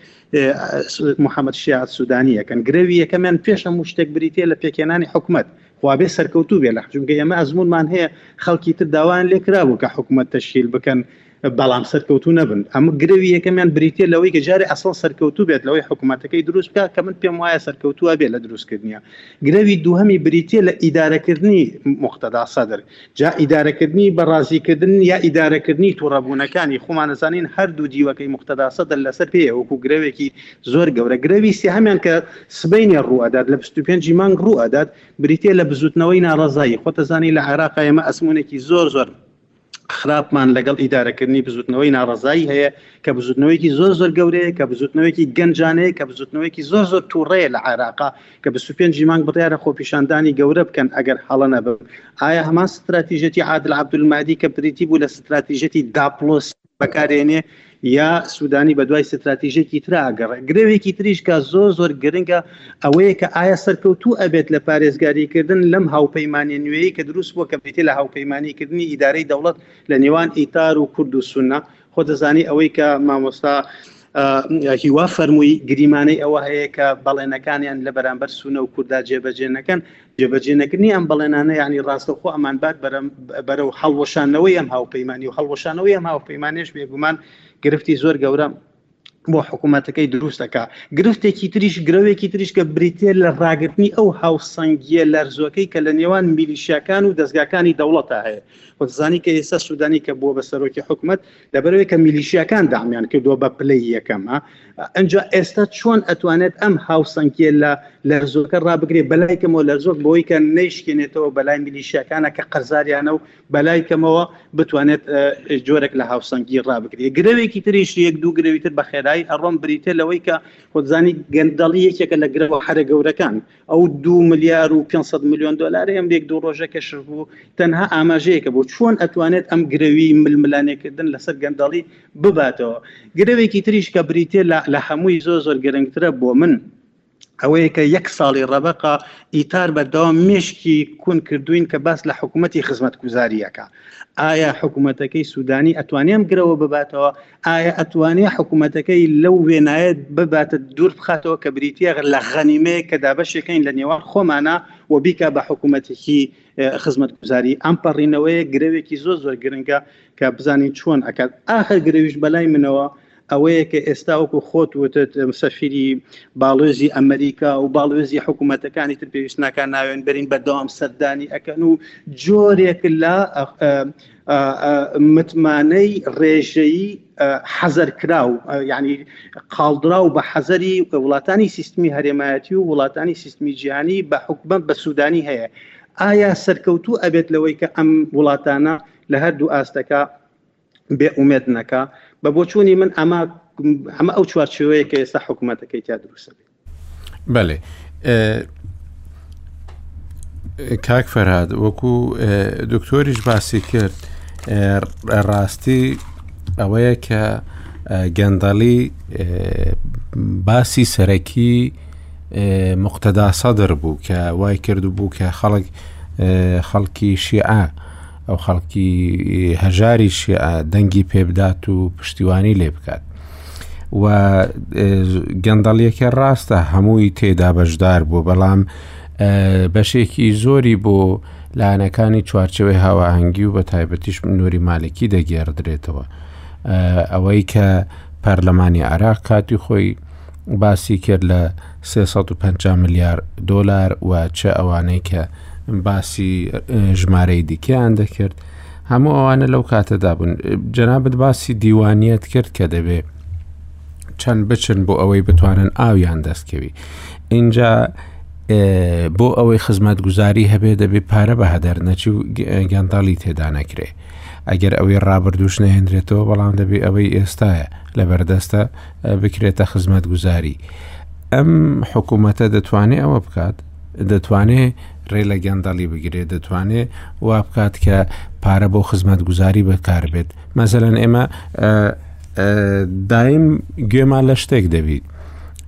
محمد شیاع سودانی یەکەن گرەوی یەکەمیان پێش هەموو شتێک بریتە لە پێکێنانی حکومت خوابێ سەرکەوتوو بێ لە حجمگە ئێمە ئەزمونمان هەیە خەڵکی تر داوایان لێکرابوو کە حکومت تەشکیل بکەن بەڵام سەرکەوتوو نەبن ئەم گرەوی یەکەمیان بریتە لەوەی کە جارێ ئەسڵ سەرکەوتوو بێت لەوەی حکوومەتەکەی دروست بکە کە من پێم وایە سەرکەوتووە بێت لە دروستکردنیە گرەوی دووهەمی بریتە لە ئیدارەکردنی مختدا سەدر جا ئیدارەکردنی بە ڕازیکردن یا ئیدارەکردنی توڕەبوونەکانی، خۆمان ئەزانین هەردوو دیوەکەی موقتەدا سەدر لەسەر پێیە وەکو گرەوێکی زۆر گەورە، گرەوی سێهەمیان کە سبەینێ ڕوو ئەدات لە بیست و پێنج ی مانگ ڕوو ئەدات بریتیە لە بزوتنەوەی ناڕەزایی، خۆت ئەزانی لە عێراقا ئێمە ئەزمونێکی زۆر زۆر خراپمان لەگەڵ ئیدارەکردنی بزوتنەوەی ناڕەزایی هەیە کە بزوتنەوەیەکی زۆر زۆر گەورەیە کە بزوتنەوەیەکی گەنجانەیە کە بزوتنەوەیەکی زۆر زۆر توڕەیە لە عێراقا کە بیست و پێنج ی مانگ بڕیارە خۆپیشاندانی گەورە بکەن ئەگەر هەڵە نەبم، ئایا هەمان ستراتیژەتی عادل عەبدولمەهدی کە بریتی بوو لە ستراتیژەتی داپڵۆسی بەکارێنێ یا سودانی بەدوای ستراتیژێکی ترا ئەگەڕێ؟ گرەوێکی تریش کە زۆر زۆر گرنگە ئەوەیە کە ئایا سەرکەوتوو ئەبێت لە پارێزگاریکردن لەم هاوپەیمانیە نوێیەی کە دروست بووە کە بریتیە لە هاوپەیمانیکردنی ئیدارەی دەوڵەت لە نێوان ئیتار و کورد و سونە خۆ دەزانی ئەوەی کە مامۆستا هیوا فەرمووی گریمانەی ئەوە هەیە کە بەڵێنەکانیان لە بەرامبەر سونە و کووردا جێبەجێ نەکەن جێبەجێ نەکردنی ئەم بەڵێنانە ینی ڕاستەخۆ ئەمان بات بەرەو هەڵوەشانەوەی ئەم هاوپەیمانانی و هەڵوەشانەوەی ئەم هاوپەیمانێش بێگومان گرفتی زۆر گەورە بۆ حکوومەتەکەی دروست دەکا گرفتێکی تریش گرەوێکی تریش کە بریتێ لە ڕاگرتنی ئەو هاوسەنگیە لەرزۆکەی کە لە نێوان میلیشیاکان و دەستگاکانی دەوڵەتە هەیە وەزانی کە ئێستا سوودانی کە بووە بە سەرۆکی حکوومەت لەبەرەوەی کە میلیشیاکان دامیان کردووە بە پلەی یەکەمە ئەجا ئێستا چۆن ئەتوانێت ئەم هاوسەنگیە لە لەرزۆکە ڕابگرێ بەلایکەمەوە لەرزۆک بۆی کە نەیشکێنێتەوە بەلای میلیشیاکانە کە قەرزاریانە و بەلای کەمەوە بتوانێت جۆرێک لە هاوسەنگی ڕابگرێت گرەوێکی تریش یەک دوو گرەوی تر بە خێرایی ئەڕۆم بریتە لەوەی کە خۆزانی گەندەڵی یەکێکە لە گرەوە حرە گەورەکان ئەو دو ملیار و 500 میلیۆن دلاری ئەم یەک دوو ڕۆژە کەش بوو تەنها ئاماژەیەکە بۆ چۆن ئەتوانێت ئەم گرەوی ململانێکردن لەسەر گەندەڵی بباتەوە گرەوێکی تریش کە بریتێ لە هەمووی زۆر زۆر گرنگترە بۆ من ئەوەیە کە یەک ساڵی ڕەبەقە ئیتار بەردەوام مشکی کون کردوین کە باس لە حکوومەتی خزمەتگوزاریەکە ئایا حکوومەتەکەی سوودانی ئەتوانێم گرەوە بباتەوە ئایا ئەتوانێ حکوومەتەکەی لەو وێنایەت بباتە دوور بخاتەوە کە بریتە لە غەنیمەیە کە دابەشەکەین لە نێوان خۆمانە و بیکە بە حکوومەتێکی خزمەتگوزاری ئەم پەڕینەوەیە گرەوێکی زۆر زۆر گرنگە کە بزانین چۆن ئەکات ئاخر گرەویش بەلای منەوە ئەوەیە کە ئێستا وەکو خۆت وتت سەفیری باڵۆزی ئەمریکا و باڵۆزی حکوومەتەکانی تر پێویست ناکان ناوێن بەرین بەردەوام سەردانی ئەەکەن و جۆرێک لە متمانەی ڕێژەیی حەزەرکراو ینی قاڵدراو بە حەزەری وڵاتانی سیستمی هەرێمایەتی و وڵاتانی سیستمی جیهانی بە حکومت بە سوودانی هەیە ئایا سەرکەوتوو ئەبێت لەوەی کە ئەم وڵاتانە لە هەردوو ئاستەکە بێ ئومێد نەکا بە بۆچوونی من ئەمە ئەمە ئەو چوارچێوەیە کە ئێستا حکوومەتەکەی تا دروستە بێت بەێ کاک فەرهاد وەکو دکتۆریش باسی کرد ڕاستی ئەوەیە کە گەندەڵی باسی سەرەکی مختدا سەدر بوو کە وای کرد بوو کە خەڵک خەڵکی شیعە ئەو خەڵکی هەژاریش دەنگی پێبدات و پشتیوانی لێ بکات و گەندەڵیەکە ڕاستە هەمووی تێدا بەشدار بوو بەڵام بەشێکی زۆری بۆ لایەنەکانی چوارچەوەی هاواهەنگی و بە تایبەتیش نوری مالکی دەگێڕدرێتەوە ئەوەی کە پەرلەمانی عراق کاتی خۆی باسی کرد لە سێ سەد و پەنجا ملیار دۆلار و چە ئەوانەی کە باسی ژمارەی دیکەیان دەکرد هەموو ئەوانە لەو کاتەدا بوون جەنابەت باسی دیوانیت کرد کە دەبێ چەند بچن بۆ ئەوەی بتوانن ئاویان دەستکەوی اینجا بۆ ئەوەی خزمەت گوزاری هەبێ دەبێ پارە بە هەدەر نەچی و گەنداڵی تێدا نەکرێ ئەگەر ئەوەی ڕابردوش نەهێنرێتەوە بەڵام دەبێ ئەوەی ئێستاە لە بەردەستە بکرێتە خزمەتگوزاری ئەم حکوومەتە دەتوانێت ئەوە بکات دەتوانێت ڕێ لە گەندەڵی بگرێت دەتوانێت وا بکات کە پارە بۆ خزمەتگوزاری بەکار بێت مەزەلەن ئێمە دایم گوێمان لە شتێک دەبیت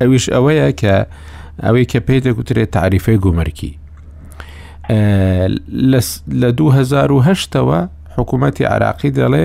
ئەویش ئەوەیە کە ئەوەی کە پێی دەگوترێت تعریفەی گومرکی لە 2010ەوە حکوومەتتی عراقی دەڵێ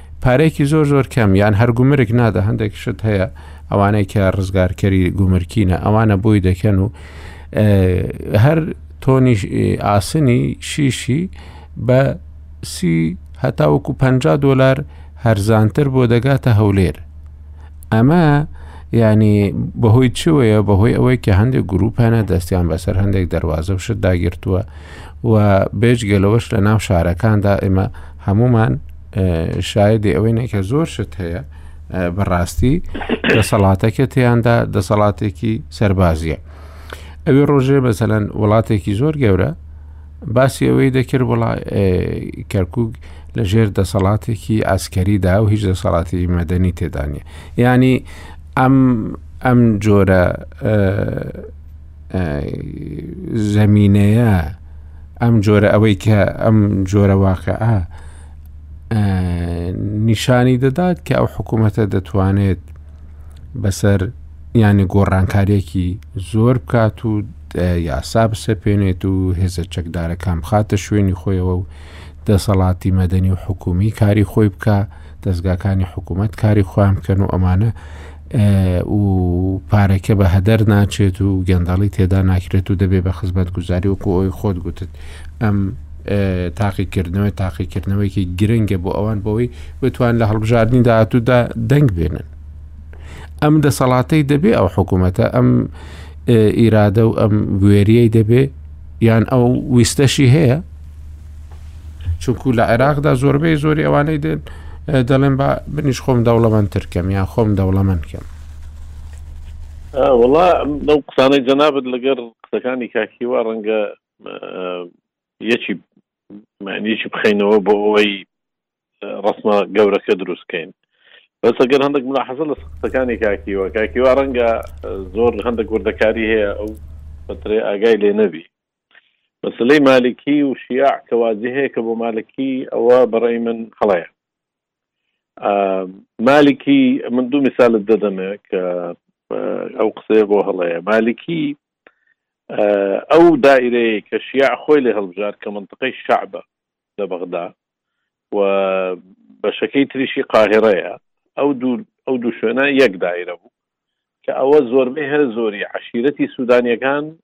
پارەیەکی زۆر زۆر کەم یان هەر گومرک نادە هەندێک شت هەیە ئەوانەی کە ڕزگارکەری گومرکینە ئەوانە بۆی دەکەن و هەر تۆنی ئاسنی شیشی بە سی هەتاوەکو 50 دلار هەرزانتر بۆ دەگاتە هەولێر ئەمە ینی بەهۆی چوەیە بەهۆی ئەوەی کە هەندێک گروپانە دەستیان بەسەر هەندێک دەواازە و شت داگرتووە و بێژگەلەوەش لە ناو شارەکاندا ئێمە هەمومان شایدی ئەوەینە کە زۆر شت هەیە بەڕاستی دەسەڵاتەکە تیاندا دەسەڵاتێکی سەربازیە ئەوێ ڕۆژێ بەسەەن وڵاتێکی زۆر گەورە باسی ئەوەی دەکرد وڵا کەرکک لە ژێر دەسەڵاتێکی ئاسکەریدا و هیچ دەسەڵاتی مەدەنی تێدانە ینی ئەم ئەم جۆرە زەمینەیە ئەم جۆرە ئەوەی کە ئەم جۆرە واقع نیشانی دەدات کە ئەو حکوومەتە دەتوانێت بەسەر یانی گۆڕانکارێکی زۆر بکات و یاسا بسەپێنێت و هێزە چەکدارەکان بخاتە شوێنی خۆیەوە و دەسەڵاتی مەدەنی و حکومی کاری خۆی بکە دەستگاکانی حکوومەت کاری خۆیان بکەن و ئەمانە و پارەکە بە هەدەر ناچێت و گەندەڵی تێدا ناکرێت و دەبێ بە خزمەت گوزاری وکو ئەوی خۆت گوتت ئەم تاقیکردنەوەی تاقیکردنەوەیکی گرنگە بۆ ئەوان بەوەی بتوان لە هەڵبژاردننی داهاتوودا دەنگ بێنن ئەم دەسەڵاتەی دەبێ ئەو حکوومەتە ئەم ئیرادە و ئەم گوێریەی دەبێ یان ئەو ویستەشی هەیە چونکو لە عێراقدا زۆربەی زۆری ئەوانەی دێن دەڵێن بە بنیش خۆم دەوڵەمەند ترکەم یان خۆم دەوڵەمەند کەم وڵا لەو قسانەی جەنابەت لەگەر قسەکانی کاکیوە ڕەنگە یەکی معنیشی بخینەوە بۆ ئەوەی ڕسمە گەورەکە دروستکەین بەس ئەگەر هەندێک ملاحەزە لە قسەکانی کاکیوە کاکیوە ڕەنگە زۆر هەندێک وردەکاری هەیە ئەو فترێ ئاگای لێ نەبی مەسەلەی مالکی و شیاع کە وازی هەیە کە بۆ مالکی ئەوە بەڕێی من هەڵەیە مالکی من دوو مثالت دەدەمێ کە ئەو قسەیە بۆ هەڵەیە مالکی ئەو دایرەیە کە شیاع خۆی لە هەڵبژار کە منطقەی شعبە لە بەغدا و بەشەکەی تریشی قاهێڕەیە ئەو دوو ئەو دوو شوێنە یەک دایرە بوو کە ئەوە زۆربەی هەر زۆری عشیرەتی سوودانیەکان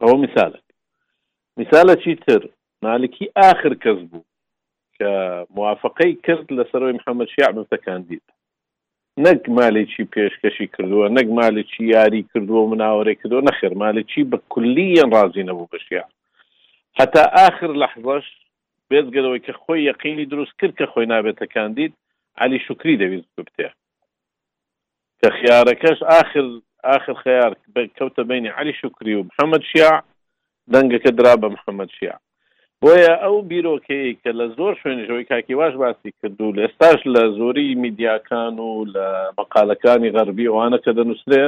ئەوە میسالەک میسالەکی تر مالکی ئاخر کەس بوو کە موافقەی کرد لە سەرۆی محەممەد شیع ببتە کاندید نەک مالێکی پێشکەشی کردووە نەک مالێکی یاری کردووە مناوەێ کردو نەخێر مالێکی بە کولیەن ڕازی نەبوو بەشیا هەتا ئاخر لەحبەش بێزگەرەوەی کە خۆی یەقینی دروست کرد کە خۆی نابێتە کاندید علی شکری دەویست ببتێ کە خیارەکەش ئاخر ئاخر خەیار کەوتە بەینی عەلی شوکری و محەمەد شیاع، دەنگەکە درا بە محەمەد شیاع. بۆیە ئەو بیرۆکەیەی کە لە زۆر شوێنیش ئەوەی کاک هیواش باسی کرد و ئێستاش لە زۆری میدیاکان و لە مەقالەکانی غەربی ئەوانە کە دەنووسرێ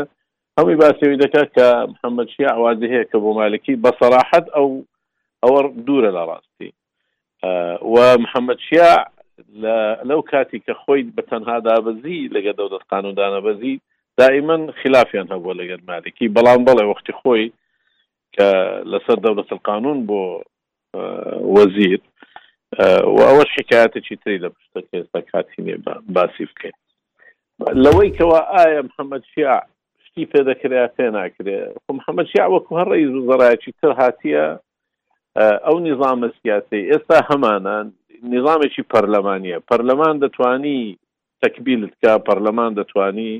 هەمووی باسی ئەوەی دەکات کە محەمەد شیاع وازی هەیە کە بۆ مالکی بە سەراحەت ئەو ئەوە دوورە لە ڕاستی. و محەممەد شیاع لەو کاتی کە خۆی بە تەنها دابەزی لەگە دەولەت قانون دانەبەزی دائیمەن خلافیان هەبووە لەگەر مالکی بەڵام بەڵێ وەختی خۆی کە لەسەر دەولەت قانون بۆ وەزیر و ئەوەش حکایەتێکی تری لە پشتە ئێستا کاتی نێ باسی بکەین لەوەی کەوا ئایا محەممەد شیاع شتی پێ دەکرێت پێ ناکرێت خۆ محەممەد شیاع وەکو هەر ڕێز و زەرایکی تر هاتیە ئەو نیظامە سیاسی ئێستا هەمانە نیظامێکی پەرلەمانە پەرلەمان دەتوانی تەکبیلت کا پەرلەمان دەتوانی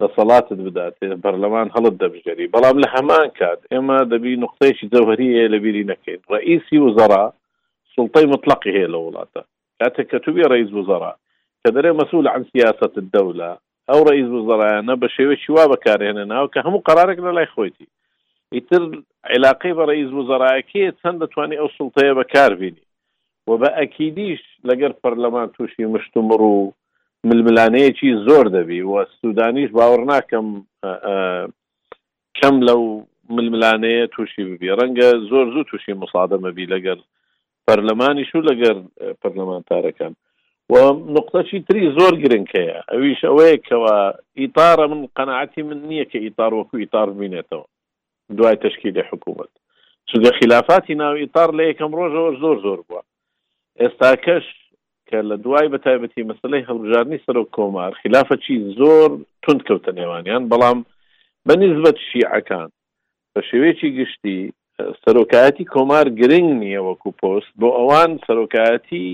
دەسەڵاتت بداتێ بەرلەمان هەڵت دەبژێری بەڵام لە هەمان کات ئێمە دەبی نقطەیەکی جەوهری هەیە لە بیری نەکەین ڕئیسی و زەرا سلطەی مطلقی هەیە لە وڵاتە کاتێک کە توبی ڕئیس وزەرا کە دەرێ مەسول عن سیاست الدولە ئەو ڕەئیس وزەڕایانە بە شێوەیەکی وا بەکارهێنناوە کە هەموو قەرارێک لە لای خۆیتی. ئیتر عیلاقەی بە ڕەئیس وزەڕایەکەیە چەند دەتوانی ئەو سوڵتەیە بەکار بینی و بە ئەکیدیش لەگەر پەرلەمان تووشی مشتومڕ و ململانێیەکی زۆر دەبی و سوودانیش باوەڕ ناکەم کەم لەو ململانێیە تووشی ببی. ڕەنگە زۆر زوو تووشی موسادەمە بی لەگەر پەرلەمانیش و لەگەر پەرلەمانتارەکان و نقطەچی تری زۆر گرنگ هەیە ئەویش ئەوەیە کەوا ئیتارە من قەنەعەتی من نییە کە ئیتار وەکو ئیتار بمینێتەوە دوای تشکیلی حکوومەت چونکە خلافاتی ناو ئیتار لە یەکەم ڕۆژەوە زۆر زۆر بووە ئێستاکەش کە لە دوای بە تایبەتی مەسلەی هەڵبژارنی سەرۆک کۆمار خلافەچی زۆر تونند کەوتە نێوانیان بەڵام بە نسبەت شیعەکان بە شێوەیەکی گشتی سەرۆکایەتی کۆمار گرنگ نییە وەکو پۆست، بۆ ئەوان سەرۆکایەتی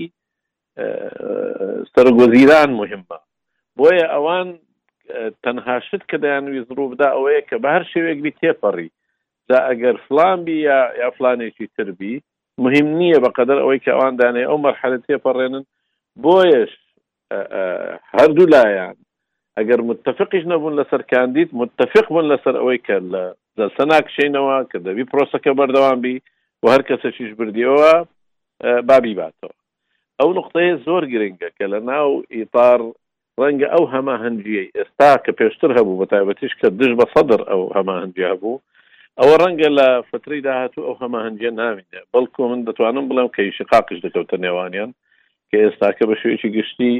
سەرۆک وەزیران موهیمە، بۆیە ئەوان تەنها شت کە دەیانویست ڕووبدا ئەوەیە کە بەهەر شێوەیەک بی تێپەڕی، جا ئەگەر فلان بی یا فلانێکی تر بی موهیم نییە بەقەدەر ئەوەی کە ئەوان دەیانەوێت ئەو مەرحەلە تێپەڕێنن، بۆیەش هەردوو لایان ئەگەر متتەفقیش نەبوون لەسەر کاندید متتەفق بوون لەسەر ئەوەی کە لە جەلسە ناکشینەوە کە دەبی پرۆسەکە بەردەوام بی و هەر کەسێکیش بردیەوە بابی باتەوە ئەو نقطەیە زۆر گرنگە کە لە ناو ئیتار ڕەنگە ئەو هەما هەنجیەی ئێستا کە پێشتر هەبوو بە تایبەتیش کە دژ بە سەدر ئەو هەما هەنجی هەبوو ئەوە ڕەنگە لە فتری داهاتوو ئەو هەما هەنجە ناوینێ بەڵکو من دەتوانم بڵێم کە یشقاقش دەکەوتە نێوانیان کە ئێستاکە بە شوێکی گشتی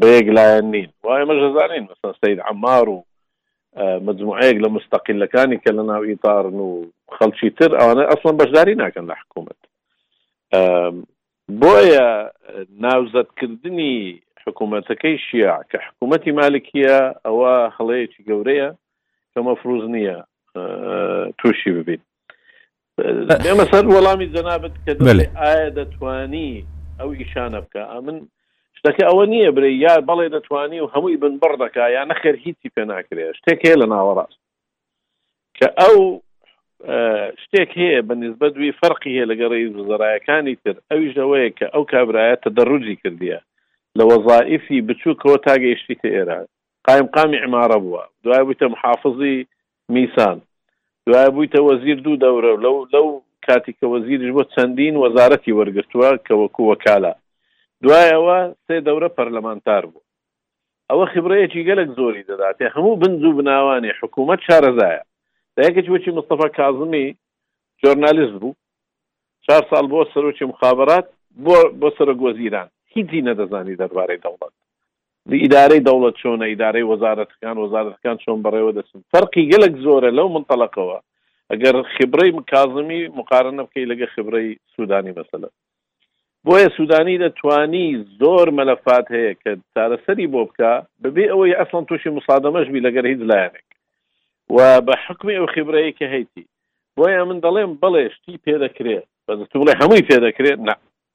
بەیەک لایەن نین وای مەژەزانین مەسە سید عمار و مجموعەیەک لە مستەقلەکانی کە لە ناو ئیتارن و خەڵکی تر ئەوانە ئەسڵم بەشداری ناکەن لە حکوومەت بۆیە ناوزەتکردنی حکوومەتەکەی شیع کە حکوومەتی مالکیە ئەوە هەڵەیەکی گەورەیە کە مەفروز نییە تووشی ببین بێمە سەر وەڵامی جەنابەت کە ئایا دەتوانی ئەو ئیشانە بکە ئەمن شتەکە ئەوە نییە برێ یا بەڵێ دەتوانی و هەمووی بن بڕ دەکا یا نەخێر هیچی پێ ناکرێ شتێک هەیە لە ناوەڕاست کە ئەو شتێک هەیە بە نسبەت وی فەرقی هەیە لەگە ڕێز وزەرایەکانی تر ئەویش ئەوەیە کە ئەو کابرایە تەدەڕوجی کردیە لە وەزائفی بچووکەوە تاگەیشتی تە ئێران قایم قامی عمارە بووە دوای بوویتە محافظی نیسان دوایە بوویتە وەزیر دوو دەورە و لەو لەو کاتی کە وەزیریش بۆ چەندین وەزارەتی وەرگرتووە کە وەکوو وەکالە دوای ئەوە سێ دەورە پەرلەمانتار بووە ئەوە خبرەیەکی گەلەک زۆری دەداتێ هەموو بنج و بناوانی حکوومەت شارەزایە دایکێکی وەکی مستەفا کازمی جۆرنالیست بوو چار ساڵ بۆ سەرۆکی مخابرات بۆ بۆ سەرۆک وەزیران هیچی نەدەزانی دەربارەی دەوڵەت ئیدارەی دەوڵەت چۆنە، ئیدارەی وەزارەتەکان، وەزارەتەکان چۆن بەڕێوە دەچن، فەرقی گەلەک زۆرە لەو منتەڵەقەوە ئەگەر خبرەی کازمی موقارەنە بکەی لەگە خبرەی سودانی مەسەلەن بۆیە سودانی دەتوانی زۆر مەلەفات هەیە کە چارەسەری بۆ بکا بەبێ ئەوەی ئەسڵەن تووشی مسادەمەش بی لەگەر هیچ لایەنێک و بە حکمی ئەو خبرەیە کە هەیتی بۆیە من دەڵێم بەڵێ شتی پێدەکرێت بەزتوڵێ هەمووی پێدەکرێت نە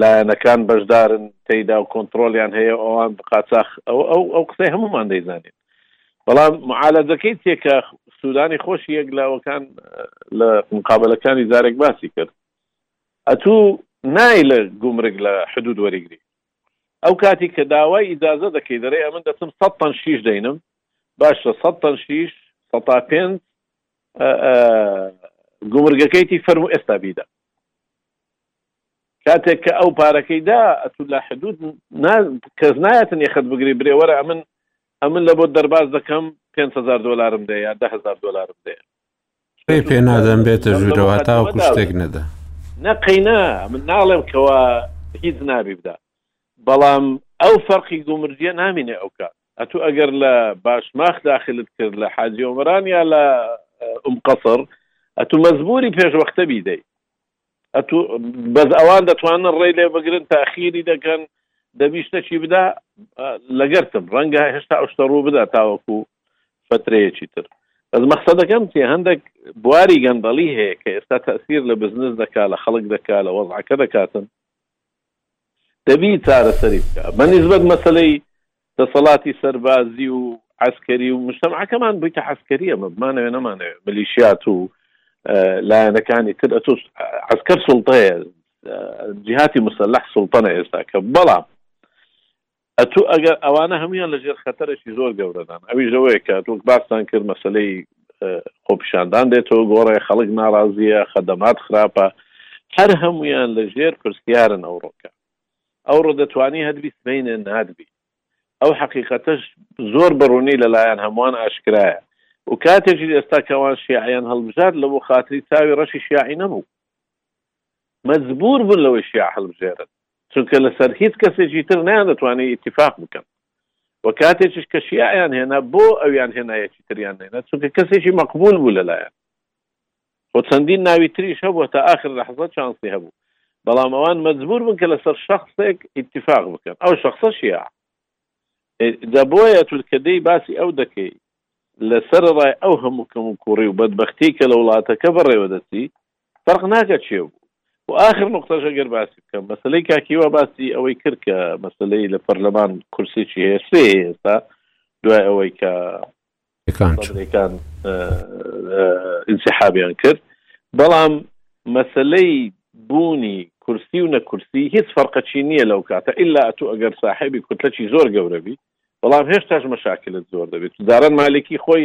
لایەنەکان بەشدارن تێیدا و کۆنتترۆلیان هەیە ئەوان قاچاخ ئەو قسەی هەمومان دەیزانین بەڵام معالەجەکەی تێکە سوودانی خۆش یەک لاوەکان لە مقابلەکانی زارێک باسی کرد ئەتوو نای لە گومرگ لە حدود وەریگری ئەو کاتی کە داوای ئیجازە دەکەی دەرێ ئەمن دەچم سە تەن شیش دەینم باشە سە تەن شیش سە پێ گومرگەکەیتی فەرمو ئێستا بیدا کاتێک کە ئەو پارەکەی دا ئەتو لە حدود کەس نایەتن یەخت بگری برێ وەرە ئەمن ئەمن لە بۆ دەرباز دەکەم 500 دلارم دێ یا دههزار دلارم دێ پێ پێ نادەم بێتە ژوورەوە تا شتێک نەدا نەقینا من ناڵێم کەەوە هیچ نابی بدا بەڵام ئەو فەرقی گومرجە نامینێ ئەو کات ئەتو ئەگەر لە باشماخ داخلت کرد لە حاجی ئۆمەران یا لە ئوم قەسر ئەتو مەزبوری پێش وەختە بیدەی ئەتو بەس ئەوان دەتوانن ڕێی لێ بگرن تاخیری دەکەن دەبی شتەکی بدا لەگەرتم ڕەنگە هێشتا ئەو شتە ڕوو بدا تاوەکو فترەیەکی تر بەس مەخسەدەکەم چی هەندێک بواری گەندەڵی هەیە کە ئێستا تەسیر لە بزنس دەکا لە خەڵک دەکا لە وەزعەکە دەکاتن دەبی چارەسەری بکا بە نیسبەت مەسەلەی دەسەڵاتی سەربازی و عەسکەری و مشتەمعەکەمان بویتە عەسکەری ئەمە بمانەوێ نەمانەوێ ملیشیات و لایەنەکانی تر ئەتۆ عسکەر سوڵتەیە جیهاتی مسلح سوڵتەنە ئێستا کە بەڵام ئەتوو ئەگەر ئەوانە هەموویان لە ژێر خەتەرێکی زۆر گەورەدان ئەویش ئەوەیە کە وەک باستان کرد مەسلەی خۆپیشاندان دێتەوە گۆڕێ خەڵک ناڕازیە خەدەمات خراپە هەر هەمویان لە ژێر پرسیارن ئەو ڕۆکە ئەو ڕۆ دەتوانی هەدبی سبینێ نادبی ئەو حقیقەتەش زۆر بڕوونی لەلایەن هەمووان ئاشکرایە و کاتێکی ئێستا کەوان شیعیان هەڵبژار لە بۆ خاتری چاوی ڕەشی شیعی نەبوو مەجبوور بوون لەوەی شیعە هەڵبژێرن، چونکە لەسەر هیچ کەسێکی تر نەیاندەتوانی ئیتیفاق بکەن و کاتێکیش کە شیعەیان هێنا بۆ ئەویان هێنا یەکی تریان نەهێنا، چونکە کەسێکی مەقبوول بوو لەلایان. خۆ چەندین ناوی تریش هەبوو هەتا ئاخر لەحزە چانسی هەبوو، بەڵام ئەوان مەجبوور بوون کە لەسەر شەخسێک ئیتیفاق بکەن، ئەو شەخسە شیعە. جا بۆیە تۆ کە دێی باسی ئەو دەکەی، لە سەرەڕای ئەو هەموو کەموکووڕی و بەدبەختییەی کە لە وڵاتەکە بەڕێوە دەچی، فەرق ناکا کێ بوو. و ئاخر نوقتەش ئەگەر باسی بکەم، مەسەلەی کاک هیوا باسی ئەوەی کرد کە مەسەلەی لە پەرلەمان کورسیی هەیە، سێ هەیە ئێستا، دوای ئەوەی کە سەدرەکان ئینسیحابیان کرد، بەڵام مەسەلەی بوونی کورسی و نەکورسی هیچ فەرقەکی نییە لەو کاتە، ئیلا ئەتوو ئەگەر ساحێبی کوتلەکی زۆر گەورە بیت، بەڵام هێشتاش مەشاکلت زۆر دەبێت جاران مالکی خۆی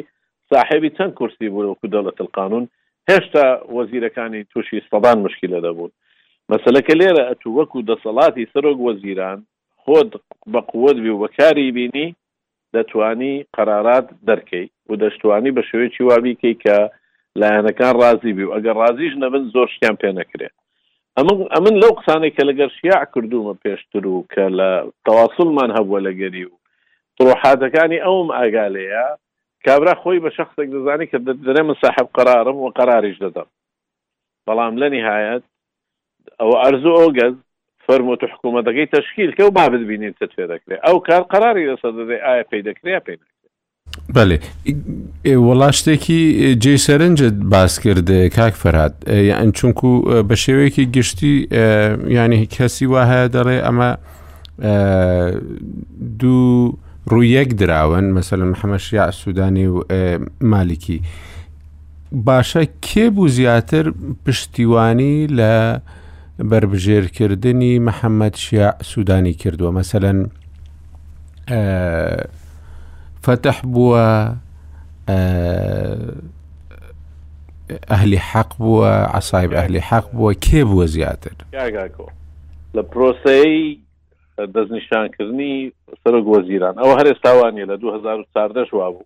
ساحێبی چەند کورسی بوو وەکو دەوڵەت القانون هێشتا وەزیرەکانی تووشی سەدان مشکلە دەبوون مەسلەکە لێرە ئەتو وەکو دەسەڵاتی سەرۆک وەزیران خۆت بە قوت بی و بەکاری بینی دەتانی قەرارات دەرکەی و دەشتوانی بە شێوەیەکی وابیکەی کە لایەنەکان ڕازی بی و ئەگەر ڕازیش نەبن زۆر شتیان پێ نەکرێ ئەمن ئەمن لەو قسانەی کە لەگەر شیاع کردوومە پێشتر و کە لە تەواسڵمان هەبووە لەگەری و تڕۆحاتەکانی ئەوم ئاگا لێیە کابرا خۆی بە شەخسێک دەزانی کە دەدرێ من ساحب قەرارم و قەراریش دەدەم بەڵام لە نهایەت ئەو ئەرزو ئۆگەز فەرموت و حکوومەتەکەی تەشکیل کە و بابت بینین چ تێ دەکرێت ئەو کار قەراری لەسەر دەدەێ ئایا پێی دەکرێ پێ بەلی وەڵا شتێکی جێی سەرنجت باس کرد کاک فەرات یان چونکو بە شێوەیەکی گشتی ینی کەسی وا هەیە دەڵێ ئەمە دوو ڕوویەک دراون مەسەل محەمەشیع سوودانی و مالیکی باشە کێ بوو زیاتر پشتیوانی لە بربژێرکردنی محەممەد شیع سوودانی کردووە مەسەەن فتح بووە ئەهلی حەق بووە عسایب ئەهلی حەق بووە کێ بووە زیاتر لە پرۆسەی دەستنیشانکردنی سەرۆک وەزیران ئەو هەرێ ساوانە لە 2014 وا بوو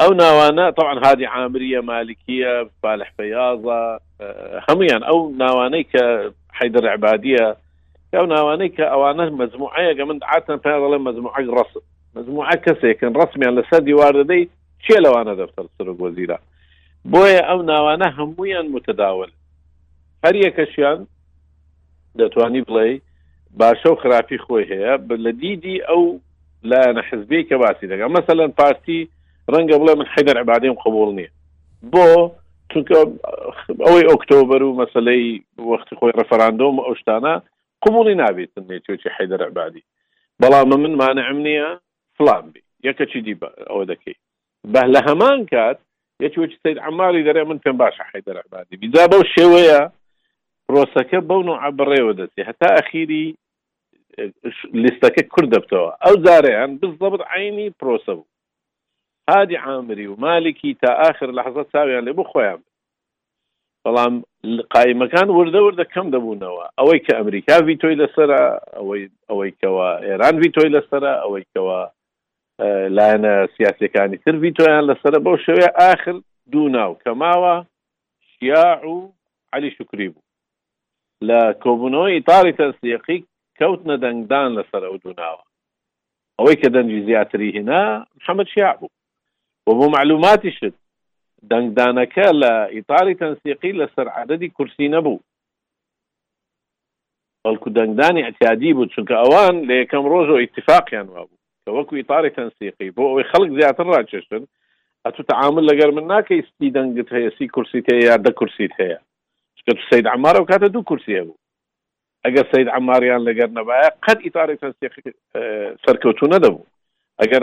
ئەو ناوانە تاوان هادی عامریە مالکیە فالح فەیاضە هەمویان ئەو ناوانەی کە حیدر عبادیە ئەو ناوانەی کە ئەوانە مجموعەیەگە من عاتن پێ دەڵێ مجموعەک ڕسم مجموعە کەسێکن ڕسمیان لەسەر دیوار دەدەی چێ لەوانە دەفتەر سەرۆک وەزیرە بۆیە ئەو ناوانە هەمویان متداول هەریەکەشیان دەتوانی بڵێی باشە و خراپی خۆی هەیە لە دیدی ئەو لایەنە حزبی کە باسی دەگە مەسەەن پارتی ڕەنگە بڵێ من حیدەر عبادیم قبول نییە بۆ چونکە ئەوەی ئۆکتۆبەر و مەسلەی وەختی خۆی ڕفراندۆم ئەو شتانە قبولی نابێتن نێتوێکی حیدەر عبادی بەڵام من مانعم نییە فلان بی یەکەچی دی ئەوە دەکەی بە لە هەمان کات یەکی وەکی سید عماری دەرێ من پێم باشە حیدەر عبادی بیدا بەو شێوەیە پرۆسەکە بەو نوع بڕێوە دەستی هەتا ئەخیری لیستەکە کورد دەبتەوە ئەو جارەیان بزەبت عینی پرۆسە بوو هادی عامری و مالکی تا آخر لەحزە چاویان لێ بۆ خۆیان بەڵام قایمەکان وردە وردە کەم دەبوونەوە ئەوەی کە ئەمریکا ڤیتۆی لەسرە ئەوەی ئەوەی کەەوە ئێران ڤیتۆی لەسرە ئەوەی کەەوە لایەنە سیاسیەکانی تر ڤیتۆیان لەسەرە بەو شێوەیە ئاخر دوو ناو کە ماوە شیاع و عەلی شکری بوو لە کۆبوونەوەی ئیتاری تەنسیقی کەوتنە دەنگدان لەسەر ئەو دوو ناوە ئەوەی کە دەنگی زیاتری هێنا محەممەد شیاع بوو و بۆ معلوماتی شت دەنگدانەکە لە ئیتاری تەنسیقی لەسەر عادەدی کورسی نەبوو بەڵکو دەنگدانی ئیعتیادی بوو، چونکە ئەوان لە یەکەم ڕۆژەوە ئیتیفاقیان وابوو کە وەکو ئیتاری تەنسیقی بۆ ئەوەی خەڵک زیاتر ڕاکێشن، ئەتوو تەعامول لەگەر من ناکەی سی دەنگت هەیە، سی کورسیت هەیە یا دە کورسیت هەیە، چونکە تو سەید عەمار ئەو کاتە دوو کورسی هەبوو، ئەگەر سەید عەماریان لەگەر نەبایە قەت ئیتاری تەنسیقی سەرکەوتوو نەدەبوو، ئەگەر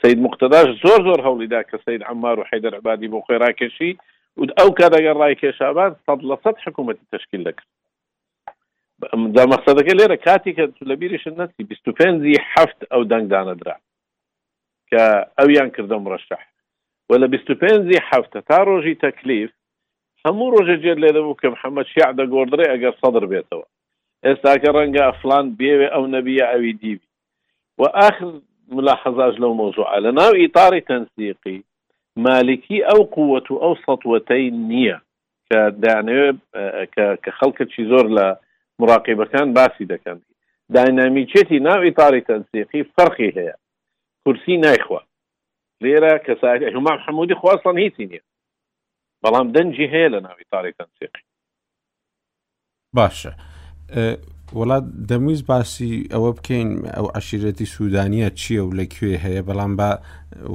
سەید موقتەداش زۆر زۆر هەوڵیدا کە سەید عەممار و حەیدەر عەبادی بۆ خۆی ڕاکێشی و ئەو کات ئەگەر ڕایکێشابان سەد لە سەد حکوومەتی تشکیل دەکرد دا مەقصدەکە لێرە کاتی کە لە بیریش نەسی 25 هەفت ئەو دەنگدانەدرا کە ئەویان کردە مرەشەح و لە 25 هەفتە تا ڕۆژی تەکلیف هەموو ڕۆژە جێت لێ دەبوو کە محەممەد شیع دەگۆڕدرێ ئەگەر سەدر بێتەوە ئێستاکە ڕەنگە ئەفلان بێوێ ئەو نەبیە ئەوی دیوی و ئاخر ملاحەزاش لەو مەوزوعە لە ناو ئیتاڕی تەنسیقی مالکی ئەو قووەت و ئەو سەتوەتەی نییە کە دانەوێ کە خەڵکەکی زۆر لە مراقیبەکان باسی دەکەن داینامیچێتی ناو ئیتاڕی تەنسیقی فەرقی هەیە کورسی نایخوا لێرە کەسای هەمام حمودی خواستان هیچی نییە بەڵام دەنجی هەیە لە ناوی تاڕی تەنسیقی باشە وەڵا دەمویست باسی ئەوە بکەین ئەو عشیرەتی سوودانیە چییە و لە کوێ هەیە بەڵام بە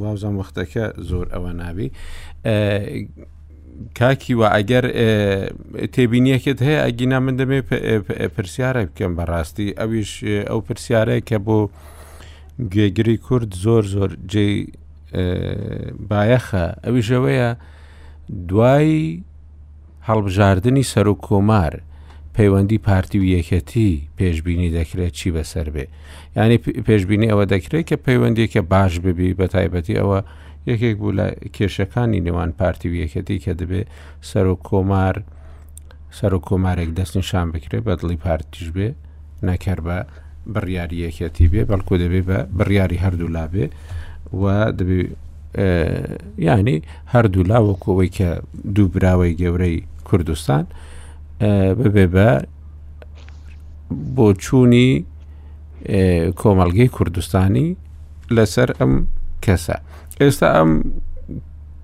وازان وەختەکە زۆر ئەوە نابی کاکی وە ئەگەر تێبینیەکت هەیە ئەگینا من دەمێ پرسیارە بکەم بەڕاستی ئەویش ئەو پرسیارەیە کە بۆ گوێگری کورد زۆر زۆر جێ بایەخە ئەویشەوەیە دوای هەڵبژاردنی سەرۆک کۆمار پەیوەندی پارتی و یەکەتی پێشببینی دەکرێت چی بەسەر بێ ینی پێشببینی ئەوە دەکرێت کە پەیوەندێکە باش ببی بە تایبەتی ئەوە یەکێک بوو لە کێشەکانی نێوان پارتی و یەکەتی کە دەبێت سەرۆک کۆمار سەر و کۆمارێک دەست نیشان بکرێ بە دڵی پارتیش بێ نەکەر بە بڕیاریەکەتی بێ بەڵکو دەبێ بە بڕیاری هەردوو لا بێ و دەبێ ینی هەردوولا وەکو ئەوەی کە دوو براوەی گەورەی کوردستان ببێ بە بۆچوونی کۆمەلگەی کوردستانی لەسەر ئەم کەسە ئێستا ئەم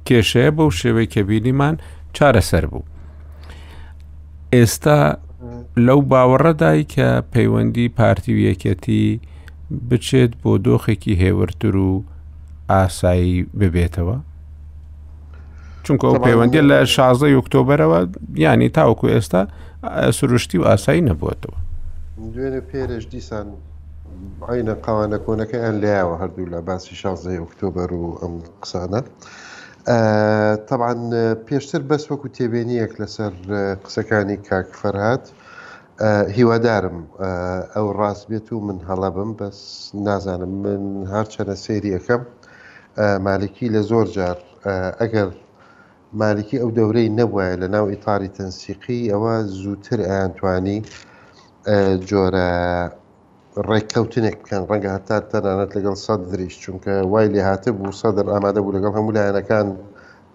کێشەیە بەو شێوەی کە بینیمان چارەسەر بوو ئێستا لەو باوەڕەدای کە پەیوەندی پارتی و یەکەتی بچێت بۆ دۆخێکی هێورتر و ئاسایی ببێتەوە چونکە ئەو پەیوەندی لە شازدە ئۆکتۆبرەوە ینی تاوەکو ئێستا سروشتی و ئاسایی نەبووتەوە دوێنێ پێرش دیسان عینە قاوانە کۆنەکەیان لایەوە هەردوو لە باسی شازدە ئۆکتۆبر و ئەم قسانە طبعاان پێشتر بەس وەکو تێبێنیەک لەسەر قسەکانی کاک فەرهاات هیوادارم ئەو ڕاست بێت و من هەڵە بم بەس نازانم من هەرچەنە سەیری ئەەکەم مالکی لە زۆر جار ئەگەر مالکی ئەو دەورەی نەبواە لە ناو ئیتاری تەنسیقی ئەوە زووتر ئەیانتوانی جۆرە ڕێککەوتنێک بکەن، ڕەنگە هەتا تەنانەت لەگەڵ سەدریش، چونکە وای لێهاتبوو سەدر ئامادە بوو لەگەڵ هەموو لایەنەکان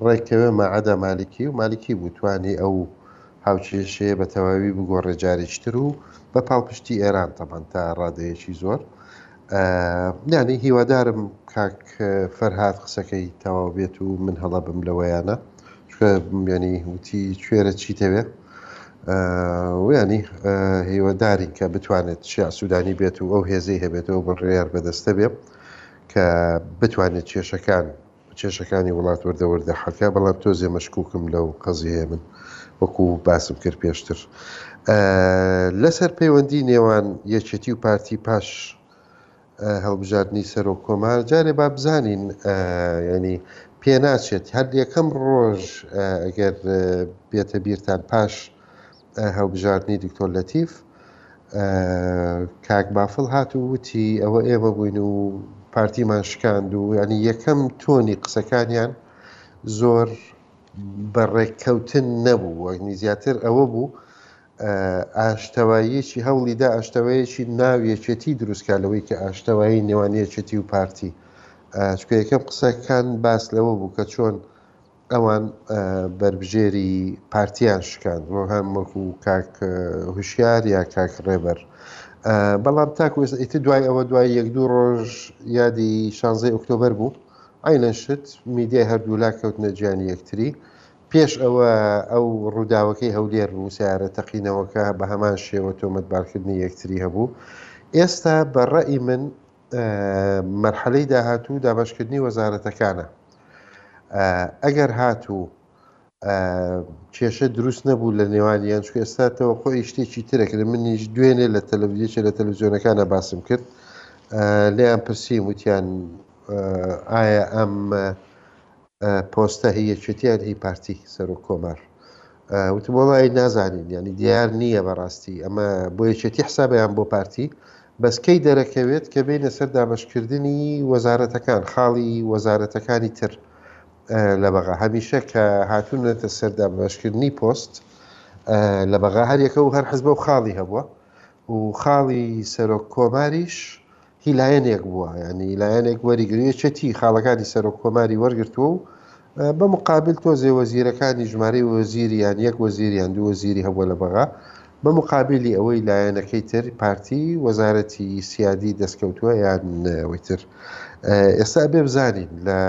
ڕێککەوێ ماعەدا مالیکی و مالیکی بوو توانی ئەو هاوکێشەیە بە تەواوی بگۆڕێ جاریشتر و بە پاڵپشتی ئێران تەبەن تا ڕادەیەکی زۆر یانی هیوادارم کاک فەرهاد قسەکەی تەواو بێت و من هەڵە بم لەوەیانە. چونکە یانی وتی کوێرە چیتەوێ و ینی هیوەدارین کە بتوانێت شیع سوودانی بێت و ئەو هێزەی هەبێتەوە بڕیار بەدەستە بێ کە بتوانێت کێشەکان کێشەکانی وڵات وردە وردە حەکە بەڵام تۆ زێ مەشکوکم لەو قەزیەیە من وەکو باسم کرد پێشتر لەسەر پەیوەندی نێوان یەکێتی و پارتی پاش هەڵبژاردنی سەرۆک کۆمار جارێ با بزانین ینی پێناچێت هەر یەکەم ڕۆژ ئەگەر بێتە بیرتان پاش هەڵبژاردنی دکتۆر لەتیف کاک بافڵ هات و وتی ئەوە ئێمە بووین و پارتیمان شکاند و ینی یەکەم تۆنی قسەکانیان زۆر بە ڕێککەوتن نەبوو وەگنی زیاتر ئەوە بوو ئاشتەواییەکی هەوڵی دا ئاشتەواییەکی ناو یەکێتی دروست کا لەوەی کە ئاشتەوایی نێوان یەکێتی و پارتی چکە یەکەم قسەکان باس لەوە بوو کە چۆن ئەوان بەربژێری پارتیان شکاند بۆ هەم وەکو کاک هوشیار یا کاک ڕێبەر بەڵام تاکو ئێستا ئیتر دوای ئەوە دوای یەک دوو ڕۆژ یادی شانزەی ئۆکتۆبەر بوو ئاینەشت میدیای هەردوولا کەوتنە گیانی یەکتری پێش ئەوە ئەو ڕووداوەکەی هەولێر بوو، سەیارە تەقینەوەکە بە هەمان شێوە تۆمەتبارکردنی یەکتری هەبوو. ئێستا بە ڕەئی من مەرحەلەی داهاتوو دابەشکردنی وەزارەتەکانە. ئەگەر هاتوو کێشە دروست نەبوو لە نێوانیان چکە ئێستا تەوەقۆی شتێکی ترەکە لە منیش دوێنێ لە تەلەڤزیۆنێکە لە تەلەڤزیۆنەکانە باسم کرد لێیان پرسیم وتیان ئایا ئەم پۆستە هی یەکێتی یان هی پارتی سەرۆک کۆمار وتم وەڵی نازانین یعنی دیار نییە بەڕاستی ئەمە بۆ یەکێتی حسابیان بۆ پارتی بەسکەی دەرەکەوێت کە بینە سەر دابشکردنی وەزارەتەکان خاڵی وەزارەتەکانی تر لە بەغا هەمیشە کە هاتوونەتە سەردا بەشکردنی پۆست لە بەغا هەریەکە و هەر حزبە و خاڵی هەبووە و خاڵی سەرۆک کۆماریش هی لایەنێک بووە یعنی لایەنێک وەریگرێ چەتی خاڵەکانی سەرۆک کۆماری وەرگرتووە و بە مقابل تۆزێ وەزیرەکانی ژمارەی وەزیریان یەک وەزیریان دوو وەزیری هەبووە لە بەغا بە مقابلی ئەوەی لایەنەکەی تر پارتی وەزارەتی سیادی دەستکەوتووە یان وتر ئێستا بێ بزانین لە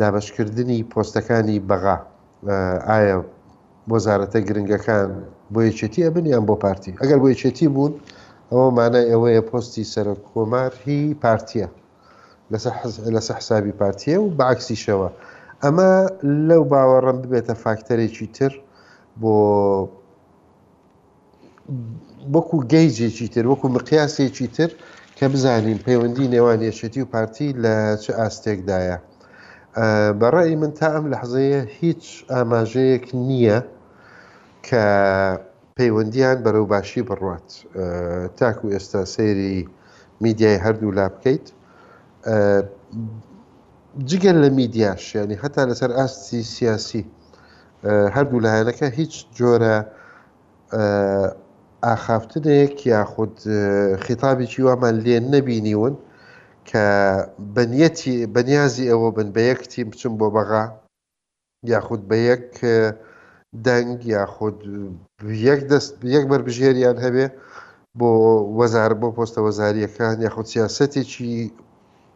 دابشکردنی پۆستەکانی بەغا ئایا بۆ زارەتە گرنگەکان بۆ یەکێتی ئەبن یان بۆ پارتی؟ ئەگەر بۆ یەکێتی بوون ئەوە مانای ئەوەیە پۆستی سەرۆک کۆمار هی پارتیە لەسەر حسابی پارتیە و بە عەکسیشەوە ئەمە لەو باوەڕەم ببێتە فاکتەرێکی تر بۆ وەکو گەیجێکی تر وەکو مقیاسێکی تر کە بزانین پەیوەندی نێوان یەکێتی و پارتی لە چ ئاستێکدایە بەڕێی من تا ئەم لەحزەیە هیچ ئاماژەیەک نییە کە پەیوەندیان بەرەو باشی بڕات تاکو ئێستا سەیری میدیای هەردوو لا بکەیت جگەل لە میدیاش ینی هەتا لەسەر ئاستی سیاسی هەردوو لایەنەکە هیچ جۆرە ئاخافتنێک یاخود خیتابێکی وامان لێ نەبینیون کە بەنیەتی بەنیازی ئەوە بن بە یەک تیم بچم بۆ بەغا یاخود بە یەک دەنگ یاخود یەک دەست یەک بەربژێریان هەبێ بۆ وەزار بۆ پۆستە وەزاریەکان یاخود سیاسەتێکی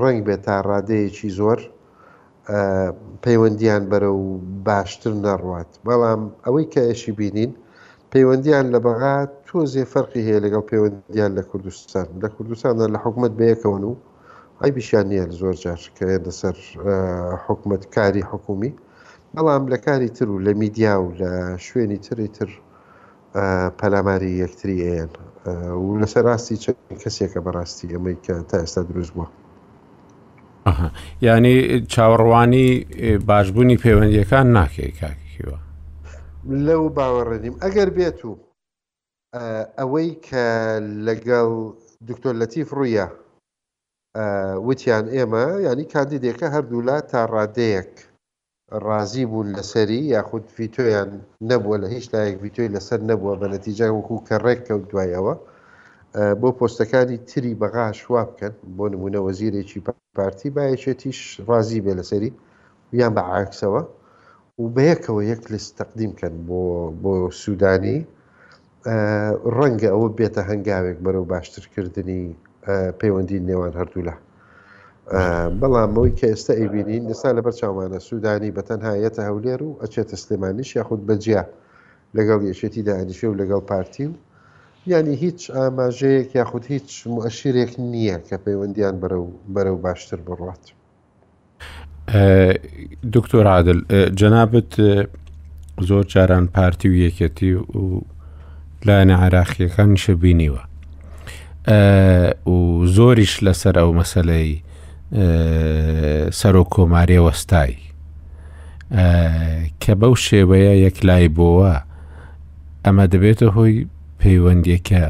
ڕەنگ بێ تا ڕادەیەکی زۆر پەیوەندیان بەرەو باشتر نەڕوات، بەڵام ئەوەی کە ئێشی بینین پەیوەندیان لە بەغا تۆزێ فەرقی هەیە لەگەڵ پەیوەندیان لە کوردستان، لە کوردستاندا لە حکومەت بەیەکەوەن و عیبیشیان نییە لە زۆر جار کە هێندە سەر حکومەت کاری حکومی، بەڵام لە کاری تر و لە میدیا و لە شوێنی تری تر پەلاماری یەکتری ئەیەن و لەسەر راستی چ کەسێکە بەڕاستی ئەمەی کە تا ئێستا دروست بووە یعنی چاوەڕوانی باشبوونی پەیوەندیەکان ناکەی کاکیوە لەو باوەڕێنیم ئەگەر بێت و ئەوەی کە لەگەڵ دکتۆر لەتیف ڕوویە وتیان ئێمە، یانی کاندیدێکە هەردوولا تا ڕادەیەک ڕازی بوون لەسەری یاخود ڤیتۆیان نەبووە لە هیچ لایەک ڤیتۆی لەسەر نەبووە بە نەتیجای وەکوو کە ڕێک کەوت دوای ئەوە بۆ پۆستەکانی تری بەغا شوا بکەن بۆ نمونە وەزیرێکی پارتی باەکێتیش ڕازی بێ لەسەری یان بە عکسەوە و بەیەکەوە یەک لست تەقدیم کەن بۆ بۆ سوودانی ڕەنگە ئەوە ببێتە هەنگاوێک بەرەو باشترکردنی پەیوەندی نێوان هەردوولا. بەڵام ئەوی کە ئێستا ئەیبینین ئێستا لەبەر چاومانە سوودانی بە تەنها یەتە هەولێر و ئەچێتە سلێمانیش یاخود بەجیا لەگەڵ یەکێتی دانیشێ و لەگەڵ پارتی و یعنی هیچ ئاماژەیەک یاخود هیچ مؤشرێک نییە کە پەیوەندیان بەرەو بەرەو باشتر بڕوات. دکتۆر عادل جەنابەت زۆر جاران پارتی و یەکێتی و لایەنە عراقیەکان شەبینیوە و زۆریش لەسەر ئەو مەسلەی سەرۆک کۆماری وەستای کە بەو شێوەیە یەکلای بۆوە ئەمە دەبێتە هۆی پەیوەندیەکە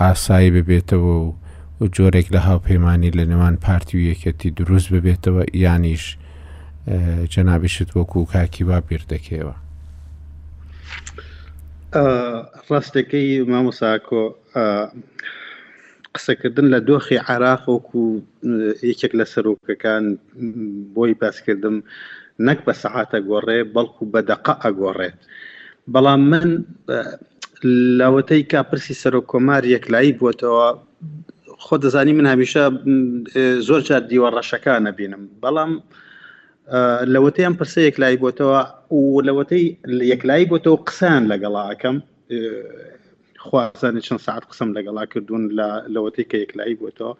ئاسایی ببێتەوە و جۆرێک لە هاوپەیمانی لە نێوان پارتی و یەکێتی دروست ببێتەوە یانیش جەنابیشت وەکو کاکی با بیر دەکەوە ڕاستەکەی مامۆساکۆ قسەکردن لە دۆخی عراق وەکو یەکێک لە سەرۆکەکان بۆی باسکردم نەک بە سەعاتە گۆڕێ بەڵکو بە دەقە ئەگۆڕێت بەڵام من لەوەتەی کاپرسی سەرۆک کۆمار یەکلایی بووتەوە خۆ دەزانی من هەمیشە زۆر جار دیوە ڕەشەکانە بینم بەڵام لەوەتەی ئەم پرسە یەکلایی بۆتەوە و لەوەتەی یەکلایی بۆتەوە قسان لەگەڵا ئەەکەم خوازانێ چەند سعات قسم لەگەڵا کردوون لە لەوەتەی کە یەکلایی بووەوە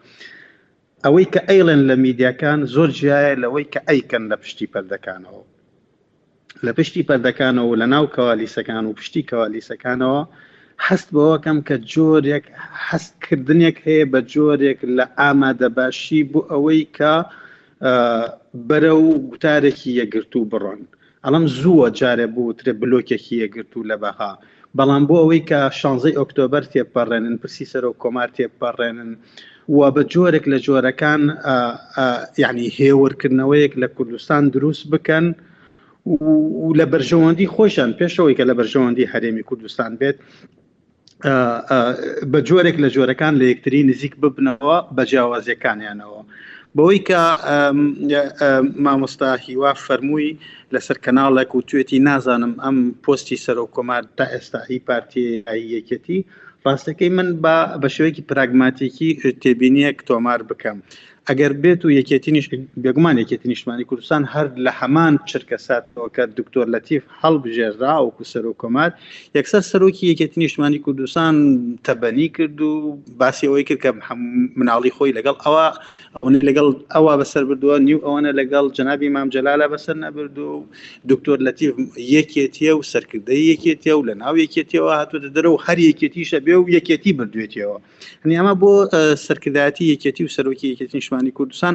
ئەوەی کە ئەیڵێن لە میدیاکان زۆر جیایە لەوەی کە ئەیکەن لە پشتی پەردەکانەوە لە پشتی پەردەکانەوە لە ناو کەوالیسەکان و پشتی کەوالیسەکانەوە هەست بەوەکەم کە جۆرێک هەستکردنێک هەیە بە جۆرێک لە ئامادەباشی بۆ ئەوەی کە بەرە و گوتارێکی یەگرتو بڕۆن ئەڵێم زووە جارێ بووترێ بلۆکێکی یەکگرتوو لە بەغا، بەڵام بۆ ئەوەی کە شانزەی ئۆکتۆبەر تێبپەڕێنن، پرسی سەرۆک کۆمار تێبپەڕێنن و بە جۆرێک لە جۆرەکان یعنی هێورکردنەوەیەک لە کوردستان دروست بکەن و لە بەرژەوەندی خۆشیان پێشەوەی کە لە بەرژەوەندی هەرێمی کوردستان بێت بە جۆرێک لە جۆرەکان لە یەکتری نزیک ببنەوە بە جیاوازیەکانیانەوە بەوەی کە مامۆستا هیوا فەرمووی لەسەر کەناڵێک و توێتی نازانم ئەم پۆستی سەرۆ کۆمار تا ئێستا هی پارتی یەکێتی ڕاستەکەی من بە بە شێوەیەکی پراگماتیکی تێبینیەک تۆمار بکەم ئەگەر بێت و یەکێتی نیش بێگومان یەکێتی نیشتمانی کوردستان هەر لە هەمان چرکە ساتەوە کە دکتۆر لەتیف هەڵبژێررا وەکو سەرۆک کۆمار یەکسەر سەرۆکی یەکێتی نیشتمانی کوردستان تەبەنی کرد و باسی ئەوەی کرد کە مناڵی خۆی لەگەڵ ئەوە ئەوەی لەگەڵ ئەوە بەسەر بردووە نیو ئەوەنە لەگەڵ جنابی مام جەلالە بەسەر نەبرد و دکتۆر لەتیف یەکێتیە و سەرکردەی یەکێتیە و لە ناو یەکێتیەوە هاتوتە دەرە و هەر یەکێتیشە بێ و یەکێتی بردوێتیەوە هەنی ئەمە بۆ سەرکردایەتی یەکێتی و سەرۆکی یەکێتی نیشتمانی کوردستان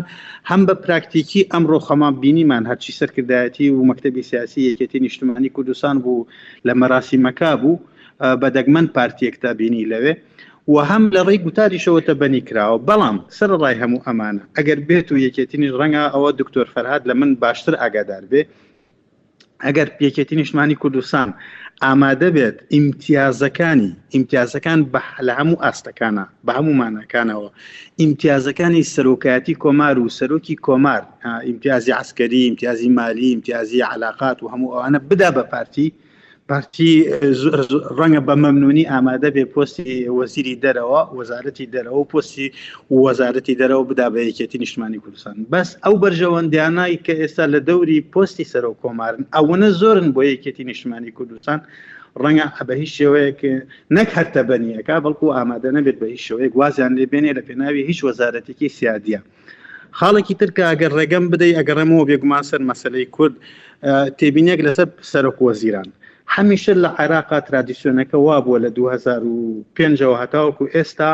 هەم بە پراکتیکی ئەم ڕۆخەما بینیمان هەرچی سەرکردایەتی و مەکتتەبی سیاسی یەکێتی نیشتمانی کوردستان بوو لە مەراسیمەکە بوو بە دەگمەن پارتیەکتا بینی لەوێ و هەم لە ڕێی گوتاریشەوەتە بەنی کراوە بەڵام سەر ڕای هەموو ئەمانە ئەگەر بێت و یەکێتینیش ڕەنگە ئەوە دکتۆر فەرهاد لە من باشتر ئاگادار بێ ئەگەر یەکێتی نیشتمانی کوردستان ئامادە بێت ئیمتیازەکانی ئیمتیازەکان بە لە هەموو ئاستەکانە بە هەموو مانەکانەوە ئیمتیازەکانی سەرۆکایەتی کۆمار و سەرۆکی کۆمار ئیمتیازی عسکەری ئیمتیازی مالی ئیمتیازی علااقات و هەموو ئەوانە بدا بە پارتی پارتی ڕەنگە بە مەمنونی ئامادە بێ پۆستی وەزیری دەرەوە وەزارەتی دەرەوە و پۆستی وەزارەتی دەرەوە بدا بە یەکێتی نیشتمانی کوردستان بەس ئەو بەرژەوەندیانای کە ئێستا لە دەوری پۆستی سەرۆک کۆمارن ئەوەنە زۆرن بۆ یەکێتی نیشتمانی کوردستان ڕەنگە بە هیچ شێوەیەک نەک هەرتە بەنیەکە بەڵکو ئامادە نەبێت بە هیچ شوەیەک وازیان لێبێنێ لە پێناوی هیچ وەزارەتێکی سیادە خاڵێکی تر کە ئەگەر ڕێگەم بدەی ئەگەڕێمەوە بێگومان سەر مەسلەی کورد تێبینێک لەسەر سەرۆک وەزیران هەمیشە لە عێراقا ترادیسیۆنەکە وا بووە لە 2005ەوە هەتاوەکو ئێستا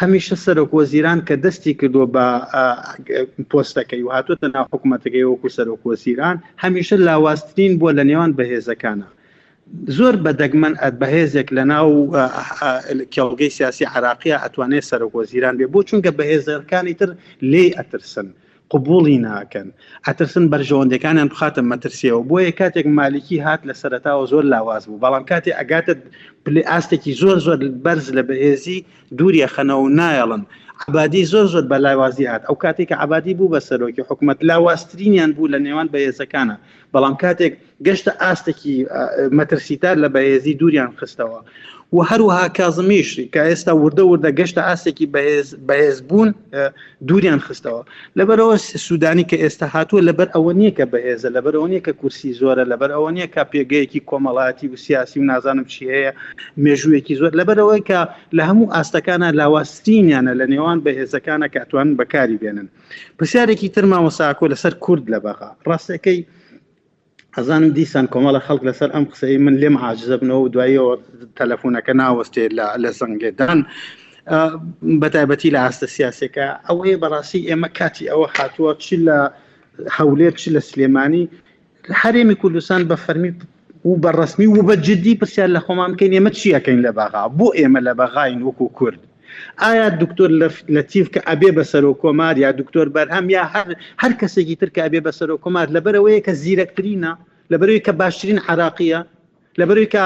هەمیشە سەرۆک وەزیران کە دەستی کردووە بە پۆستەکەی و هاتوتە ناو حکوومەتەکەی وەکو سەرۆک وەزیران هەمیشە لاوازترین بووە لە نێوان بەهێزەکانە زۆر بە دەگمەن ئەت بەهێزێک لە ناو کێڵگەی سیاسی عراقیە ئەتوانێت سەرۆک وەزیران بێ بۆ چونکە بەهێزەکانی تر لێی ئەترسن قبولی ناکەن ئەترسن بەرژەوەندەکانیان بخاتە مەترسیەوە بۆیە کاتێک مالیکی هات لە سەرتاوە زۆر لاواز بوو بەڵام کاتێ ئەگاتە پلی ئاستێکی زۆر زۆر بەرز لە بەهێزی دووریە خەنەوە و نایەڵن عبادی زۆر زۆر بە لاوازی هات ئەو کاتێککە عبادی بوو بە سەرۆکی حکوومەت لاوازترینیان بوو لە نێوان بەهێزەکانە بەڵام کاتێک گەشتە ئاستێکی مەترسیدار لە بەهێزی دووریان خستەوە و هەروەها کازمیش کە ئێستا وردە وردە گەشتە ئاستێکی بەهێز بەهێز بوون دووریان خستەوە لەبەرەوە سوودانی کە ئێستا هاتووە لەبەر ئەوە نییە کە بەهێزە لەبەر ئەوە نییە کە کورسی زۆرە لەبەر ئەوە نییە کە پێگەیەکی کۆمەڵایەتی و سیاسی و نازانم چی هەیە مێژوویەکی زۆر لەبەرەوەی کە لە هەموو ئاستەکانە لاواسترینیانە لە نێوان بەهێزەکانە کە ئەتوان بەکاری بێنن پرسیارێکی تر مامۆستا ئاکۆ لەسەر کورد لە بەغا ڕاستەکەی ئەزانم دیسان کۆمەڵە خەڵک لەسەر ئەم قسەی من لێم عاجزە بنەوە و دوایەوە تەلەفۆنەکە ناوەستێ لە سنگ لێدان بە تایبەتی لە ئاستە سیاسەکە ئەوەیە بەڕاستی ئێمە کاتی ئەوە هاتووە چی لە هەولێر چ لە سلێمانی هەرێمی کوردستان بە فەرمی و بە ڕسمی و بە جددی پرسیار لە خۆمان بکەین ئێمە چیەکەین لە بەغا بۆ ئێمە لە بەغاین وەکو کورد ئایا دکتۆر لە تیف کە ئەبێ بە سەرۆ کۆمار یا دکتۆر بەرهەم یا هەر هەر کەسێکی تر کە ئەبێ بە سەرۆ کۆمار لەبەرەوەیە کە زیرەکترینە لەبەرەوەی کە باشترین عراقیە لەبەرەوەی کە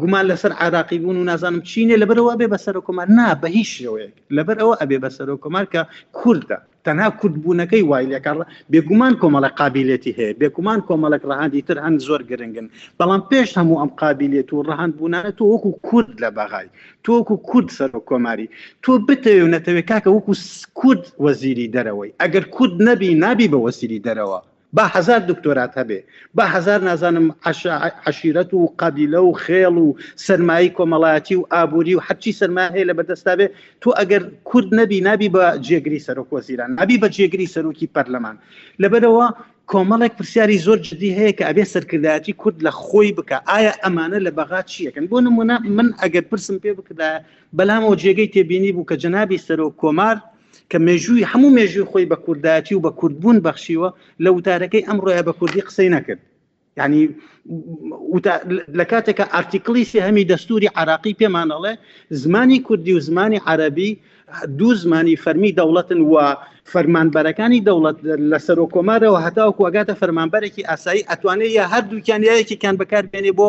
گومان لەسەر عراقی بوون و نازانم چینە لەبەرەوە ئەبێ بە سەرۆ کۆمار نا بە هیچ شێوەیەک لەبەر ئەوە ئەبێ بە سەرۆ کۆمار کە کوردە تەنها کوردبوونەکەی وای لێکە بێگومان کۆمەڵە قابلێتی هەیە بێگومان کۆمەڵک ڕەهاندی تر هەن زۆر گرنگن بەڵام پێش هەموو ئەم قابلێت و ڕەهند بوونانە تۆ وەکو کورد لە بەغای تۆکو کورد سەرۆک کۆماری تۆ بتەوێ و نەتەوێت کاکە وەکو کورد وەزیری دەرەوەی ئەگەر کورد نەبی نابی بە وەسیری دەرەوە با هەزار دکتۆرات هەبێ با هەزار نازانم عشیرەت و قەبیلە و خێڵ و سەرمایی کۆمەڵایەتی و ئابووری و هەرچی سەرما هەیە لە بەدەستا بێ تۆ ئەگەر کورد نەبی نابی بە جێگری سەرۆک وەزیران نابی بە جێگری سەرۆکی پەرلەمان لەبەرەوە کۆمەڵێک پرسیاری زۆر جددی هەیە کە ئەبێ سەرکردایەتی کورد لە خۆی بکە ئایا ئەمانە لە بەغا چیەکەن بۆ نمونە من ئەگەر پرسم پێ بکردایە بەلامەوە جێگەی تێبینی بوو کە جەنابی سەرۆک کۆمار کە مێژووی هەموو مێژووی خۆی بە کوردایەتی و بە کوردبوون بەخشیوە لە وتارەکەی ئەم ڕۆیە بە کوردی قسەی نەکرد ینی لە کاتێکە ئارتیکلی سێهەمی دەستوری عراقی پێمانەڵێ زمانی کوردی و زمانی عەربی دوو زمانی فەرمی دەوڵەتن و فەرمانبەرەکانی دەوڵەت لە سەرۆ کۆمارەوە هەتاوکوگاتە فەرمانبەرێکی ئاسایی ئەتوانێت یا هەردووکیان یایەکێکیان بەکاربێنێ بۆ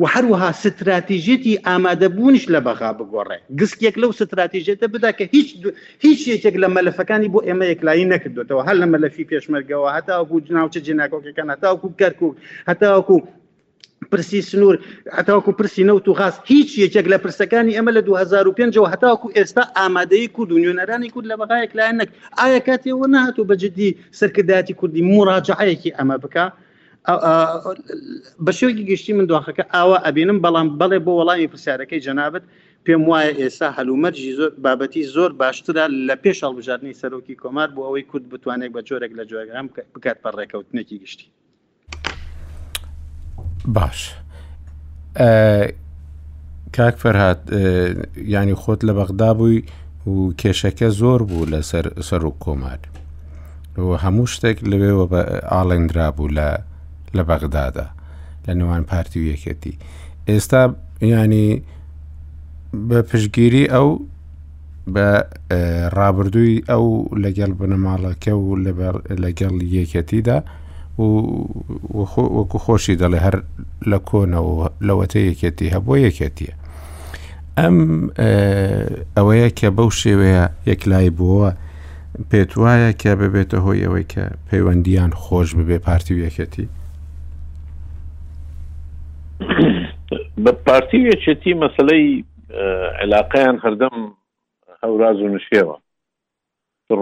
و هەروەها ستراتیژیەتی ئامادەبوونیش لە بەغا بگۆڕێ گسکێک لەو ستراتیژێتە بدا کە هیچ هیچ یەکێک لە مەلەفەکانی بۆ ئێمە یەکلایی نەکردوێتەوە هەر لە مەلەفی پێشمەرگەوە هەتاوەکو جناوچە جێناکۆکەکان هەتاوەکو کەرکک هەتاوەکو پرسی سنوور هەتاوەکو پرسی نەوت و غاز هیچ یەکێک لە پرسەکانی ئەمە لە 2005ەوە هەتاوەکو ئێستا ئامادەی کورد و نوێنەرانی کورد لە بەغایەک لایەنەک ئایا کاتێەوە نهاتوو بەجددی سەرکردایەتی کوردی مراجعەیەکی ئەمە بکە بە شێوەی گشتی من دواخەکە ئاوا ئەبینم بەڵام بەڵێ بۆ وەڵامی پرسیارەکەی جەنابەت پێم وایە ئێستا هەلومەرجی زۆر بابەتی زۆر باشترە لە پێش هەڵبژاردنی سەرۆکی کۆمار بۆ ئەوەی کورد بتوانێت بە جۆرێک لە جۆرەکان بکات بە ڕێکەوتنێکی گشتی باش کاک فەرهات ینی خۆت لە بەغدا بووی و کێشەکە زۆر بوو لەسەر سەر و کۆمار و هەموو شتێک لەوێوە بە ئاڵێنرا بوو لە لە بەغدادا لە نێوان پارتی و یەکێتی ئێستا ینی بە پشگیری ئەو بە ڕابردووی ئەو لەگەڵ بنەماڵەکە و لەگەڵ یەکەتیدا وەکو خۆشی دەڵێ هەر لە کۆنەوە لەوەتە یەکێتی هەبووە یەکێتیە ئەم ئەوەیە کە بەو شێوەیە یەکلای بووە پێت وایە کە ببێتە هۆی ئەوەی کە پەیوەندیان خۆش ببێ پارتی و یەکێتی بە پارتی و یەکێتی مەسلەی عێلاقیان هەردەم هەوراز و نشێوە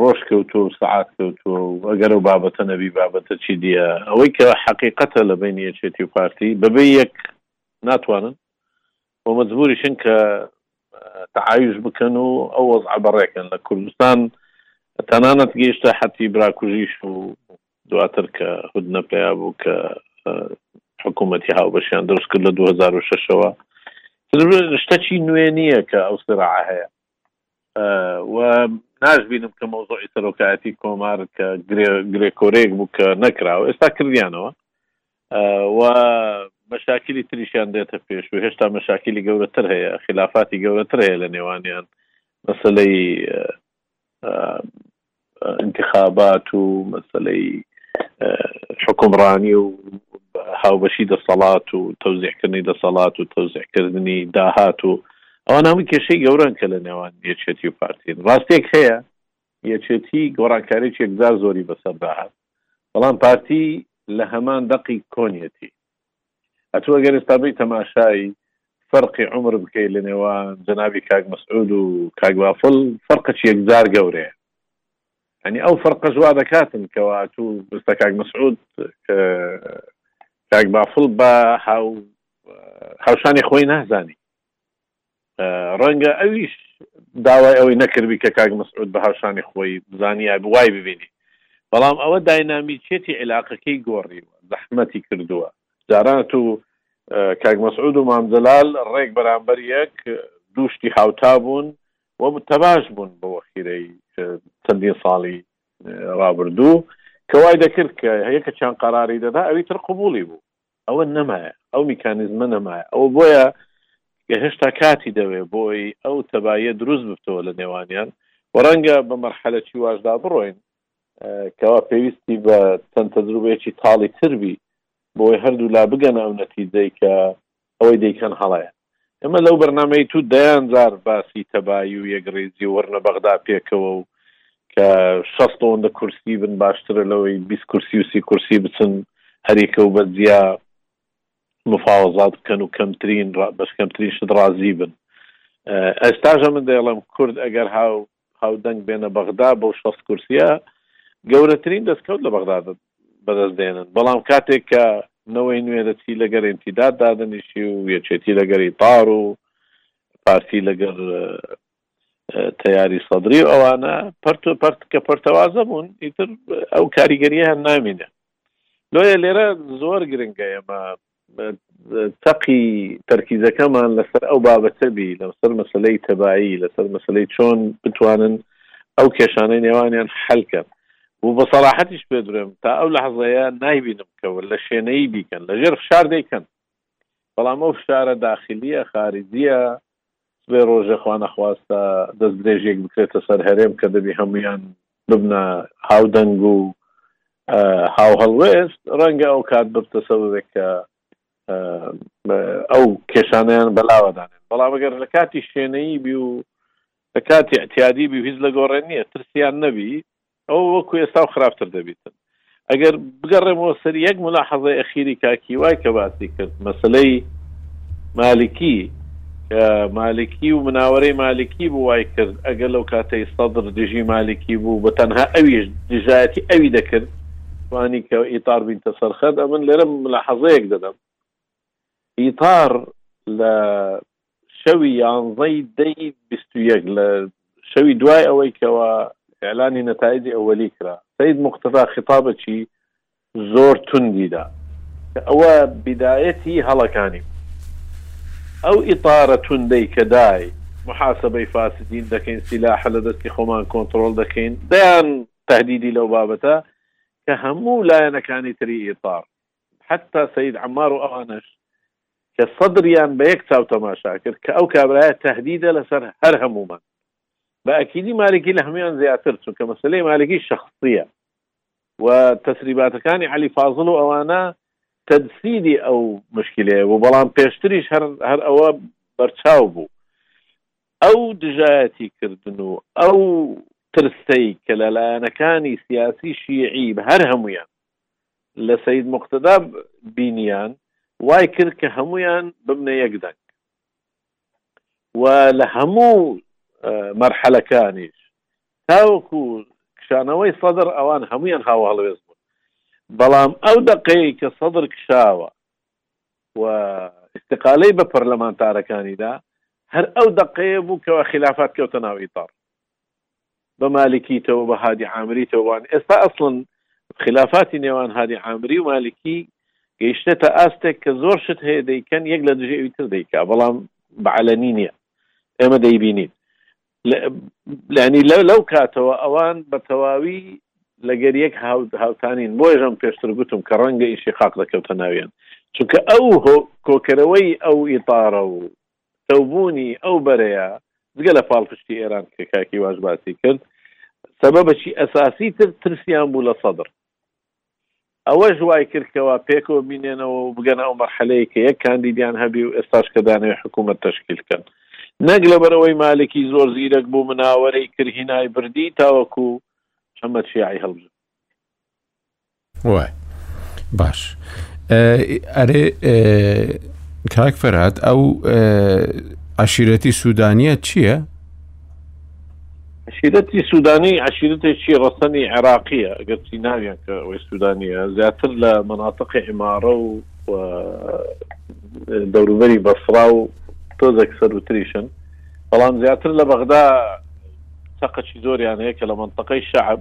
ڕۆژ کەوتو و سعات کەوتو و ئەگەر و بابەتە نەبی بابەتە چی دیە ئەوەی کە حقیقەتە لە بین یەکێتی و پارتی بەبێ یەک ناتوانن و مەجبوریشن کە تەعایوش بکەن و ئەو وەزعە بەڕێکەن لە کوردستان تەنانەت گەیشتە حەتی براکوژیش و دواتر کە هودنە پیا بوو کە حکوومەتی هاوبەشیان دروست کرد لە 2006ەوە شتەچی نوێ نییە کە ئەو سرا هەیە و ناشبینم کە مەوزۆی سەرۆکایەتی کۆمار کە گرێکۆرێک بوو کە نەکراوە ئێستا کردیانەوە و مەشاکیلی تریشیان دێتە پێش و هێشتا مەشاکیلی گەورەتر هەیە خلافاتی گەورەتر هەیە لە نێوانیان مەسلەی انتخابات و مەسلەی حکومڕانی و هاوبەشی دەسەڵات و تەوزیحکردنی دەسەڵات و تەوزیحکردنی داهات و ئەوان هەموو کێشەی گەورن کە لە نێوان یەکێتی و پارتین ڕاستێک هەیە یەکێتی گۆڕانکاری چێکزار زۆری بەسەرداهات بەڵام پارتی لە هەمان دەقی کۆنیەتی ئەتوو ئەگەر ئێستا بی تەماشای فەرقی عمر بکەی لە نێوان جەنابی کاک مەسعود و کاک بافل فەرقە چی یەکجار گەورەیە ئەنی ئەو فەرقە جووا دەکاتن کەوا تو بستە کاک مەسعود کاک بافڵ بە هاو هاوشانی خۆی نازانی ڕەنگە ئەویش داوای ئەوەی نەکردبی کە کاک مەسعود بە هاوشانی خۆی زانیابی وای ببینی بەڵام ئەوە داینامیکیەتی عیلاقەکەی گۆڕیوە زەحمەتی کردووە جاران تو کاک مەسعود و مام جەلال ڕێک بەرامبەر یەک دوو شتی هاوتا بوون و تەباش بوون بە وەخیرەی چەندین ساڵی ڕابردوو کەوای دەکرد کە هەیەکە چیان قەراری دەدا ئەوی تر قوبولی بوو ئەوە نەمایە ئەو میکانیزمە نەمایە ئەوە بۆیە کە هێشتا کاتی دەوێ بۆی ئەو تەبایە دروست ببتەوە لە نێوانیان و ڕەنگە بە مەرحەلەکی واشدا بڕۆین کەوا پێویستی بە چەند تەجروبەیەکی تاڵی تربی بۆی هەردوو لا بگەنە ئەو نەتیجەی کە ئەوەی دەیکەن هەڵەیە ئێمە لەو بەرنمەی تو دەیان جار باسی تەبایی و یەکڕیزی وەرنە بەغدا پێکەوە و کە شەست ئەوەندە کورسی بن باشترە لەوەی بیست کورسی و سی کورسی بچن هەریکە و بە جیا مفاوەزات بکەن و کەمترین بەس کەمترین شت ڕازی بن ئێستاژە من دەیڵم کورد ئەگەر هاو هاودەنگ بێنە بەغدا بەو شەست کورسییە گەورەترین دەستکەوت لە بەغدا بەدەست دێنن، بەڵام کاتێک کە نەوەی نوێ دەچی لەگەر ئینتیداد دادەنیشی و یەکێتی لەگەر ئیتار و پارتی لەگەر تەیاری سەدری و ئەوانە پەرت و پەرت کە پەرتەوازە بوون ئیتر ئەو کاریگەریان نامینێ لۆیە لێرە زۆر گرنگە ئێمە تەقی تەرکیزەکەمان لەسەر ئەو بابەتە بی، لەسەر مەسەلەی تەبایی، لەسەر مەسەلەی چۆن بتوانن ئەو کێشانەی نێوانیان حەل کەن. و بە سەراحەتیش پێت برێم تا ئەو لەحزەیە نایبینم کە لە شێنەیی بیکەن، لەژێر فشار دەیکەن، بەڵام ئەو فشارە داخلییە، خارجییە، سبەی ڕۆژێ خوانەخواستە دەستدرێژیەک بکرێتە سەر هەرێم کە دەبی هەموویان ببنە هاودەنگ و هاوهەڵوێست، ڕەنگە ئەو کات ببتە سەبەبێک کە ئەو کێشانەیان بەلاوە دانێن، بەڵام ئەگەر لە کاتی شێنەیی بی و لە کاتی ئیعتیادی بی و هیچ لە گۆڕێ نییە، ترسیان نەبی، ئەوە وەکو ئێستا و خراپتر دەبیتن. ئەگەر بگەڕێمەوە سەر یەک مولاحەزەی ئەخیری کاک هیوای کە باسی کرد، مەسەلەی مالکی کە مالکی و مناوەرەی مالکی بوو وای کرد، ئەگەر لەو کاتەی سەدر دژی مالکی بوو بە تەنها ئەویش دژایەتی ئەوی دەکرد، توانی کە ئیتار بینتە سەر خەت، ئەمن لێرە مولاحەزەیەک دەدەم. ئیتار لە شەوی یانزەی دەی بیست و یەک لە شەوی دوای ئەوەی کەوا ئیعلانی نەتایجی ئەوەلی کرا سەید موقتەدا خیتابەکی زۆر توندی دا کە ئەوە بیدایەتی هەڵەکانی بوو ئەو ئیتارە توندەی کە دای موحاسەبەی فاسدین دەکەین سیلاحە لە دەستی خۆمان کۆنتڕۆڵ دەکەین دەیان تەهدیدی لەو بابەتە کە هەموو لایەنەکانی تری ئیتار حەتتا سەید عەمار و ئەوانەش کە سەدریان بە یەک چاو تەماشا کرد کە ئەو کابرایە تەهدیدە لەسەر هەر هەموومان. بە ئەکیدی مالکی لە هەموویان زیاتر چونکە مەسەلەی مالکی شەخسییە و تەسریباتەکانی عەلی فازڵ و ئەوانە تەجسیدی ئەو موشکیلەیە بوو بەڵام پێشتریش هەر هەر ئەوە بەرچاو بوو. ئەو دژایەتی کردن و ئەو ترسەی کە لە لایەنەکانی سیاسی شیعی هەر هەموویان، لە سەید موقتەدا بینیان وای کرد کە هەموویان ببنە یەک دەنگ و لە هەموو مەرحەلەکانیش تاوەکو کشانەوەی سەدر ئەوان هەمویان هاو هەڵوێز بوون بەڵام ئەو دەقەیە کە سەدر کشاوە و استقالەی بە پەرلەمانتارەکانیدا هەر ئەو دەقەیە بوو کەەوە خلافات کەوتە ناوی تاڕ بە مالکیتەوە بە هادی عامریتەوە وان ئێستا ئەسڵەن خلافاتی نێوان هادی عامری و مالکی گەیشتە تا ئاستێک کە زۆر شت هەیە دەیکەن یەک لە دژی ئەوی تر دەیکا بەڵام بەعلەنی نییە ئێمە دەیبینین لانی لە لەو کاتەوە ئەوان بە تەواوی لەگەر یەک هاوتانین بۆیژم پێشتر گوتم کە ڕەنگە ئیشی قاق دەکەوتە ناویان چونکە ئەو کۆکەرەوەی ئەو ئیتارە و پتەوبوونی ئەو بەرەیە، جگە لە پاڵپشتی ئێران کە کاک هیواش باسی کرد، سەبەبەکی ئەساسی تر ترسیان بوو لە سەدر. ئەوەش وای کرد کەوا پێکەوە بینێنەوە و بگەنە ئەو مەرحەلەی کە یەک کاندیدیان هەبی و ئێستاش کە دانەوێ حکوومەت تەشکیل کەن. نەک لەبەر ئەوەی مالکی زۆر زیرەک بوو مناوەرەی کرد هینای بردی تاوەکوو محەمەد شیاعی هەڵبژاردی. وای باش ئەرێ کاک فەرات ئەو عشیرەتی سوودانیە چییە؟ عشیرەتی سوودانی عشیرەتێکی ڕەسەنی عێراقیە گەرچی ناویان کە ئەوەی سوودانیە زیاتر لە مناتقی ئیمارە و دەوروبەری بەسرا و تۆزێک سەر و تریشن بەڵام زیاتر لە بەغدا تەقەی زۆریان هەیە کە لە منتەقەی شعب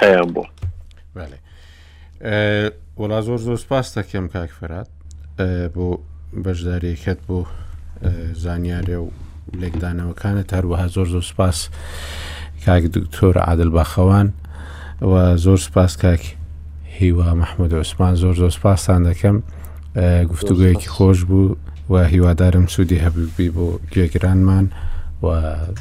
هەیان بۆ وڵا زۆر زۆر سپاس دەکەم کاک فرات بۆ بەشداریەکەت بۆ زانیارێ و لێکدانەوەکانت هەروەها زۆر زۆر سپاس کاک دکتۆر عادل باخەوان و زۆر سپاس کاک هیوا مححمود عوسمان زۆر زۆر سپاسان دەکەم گفتوگویەکی خۆش بوو و هیوادارم سوودی هەبووبی بۆ گوێگرانمان و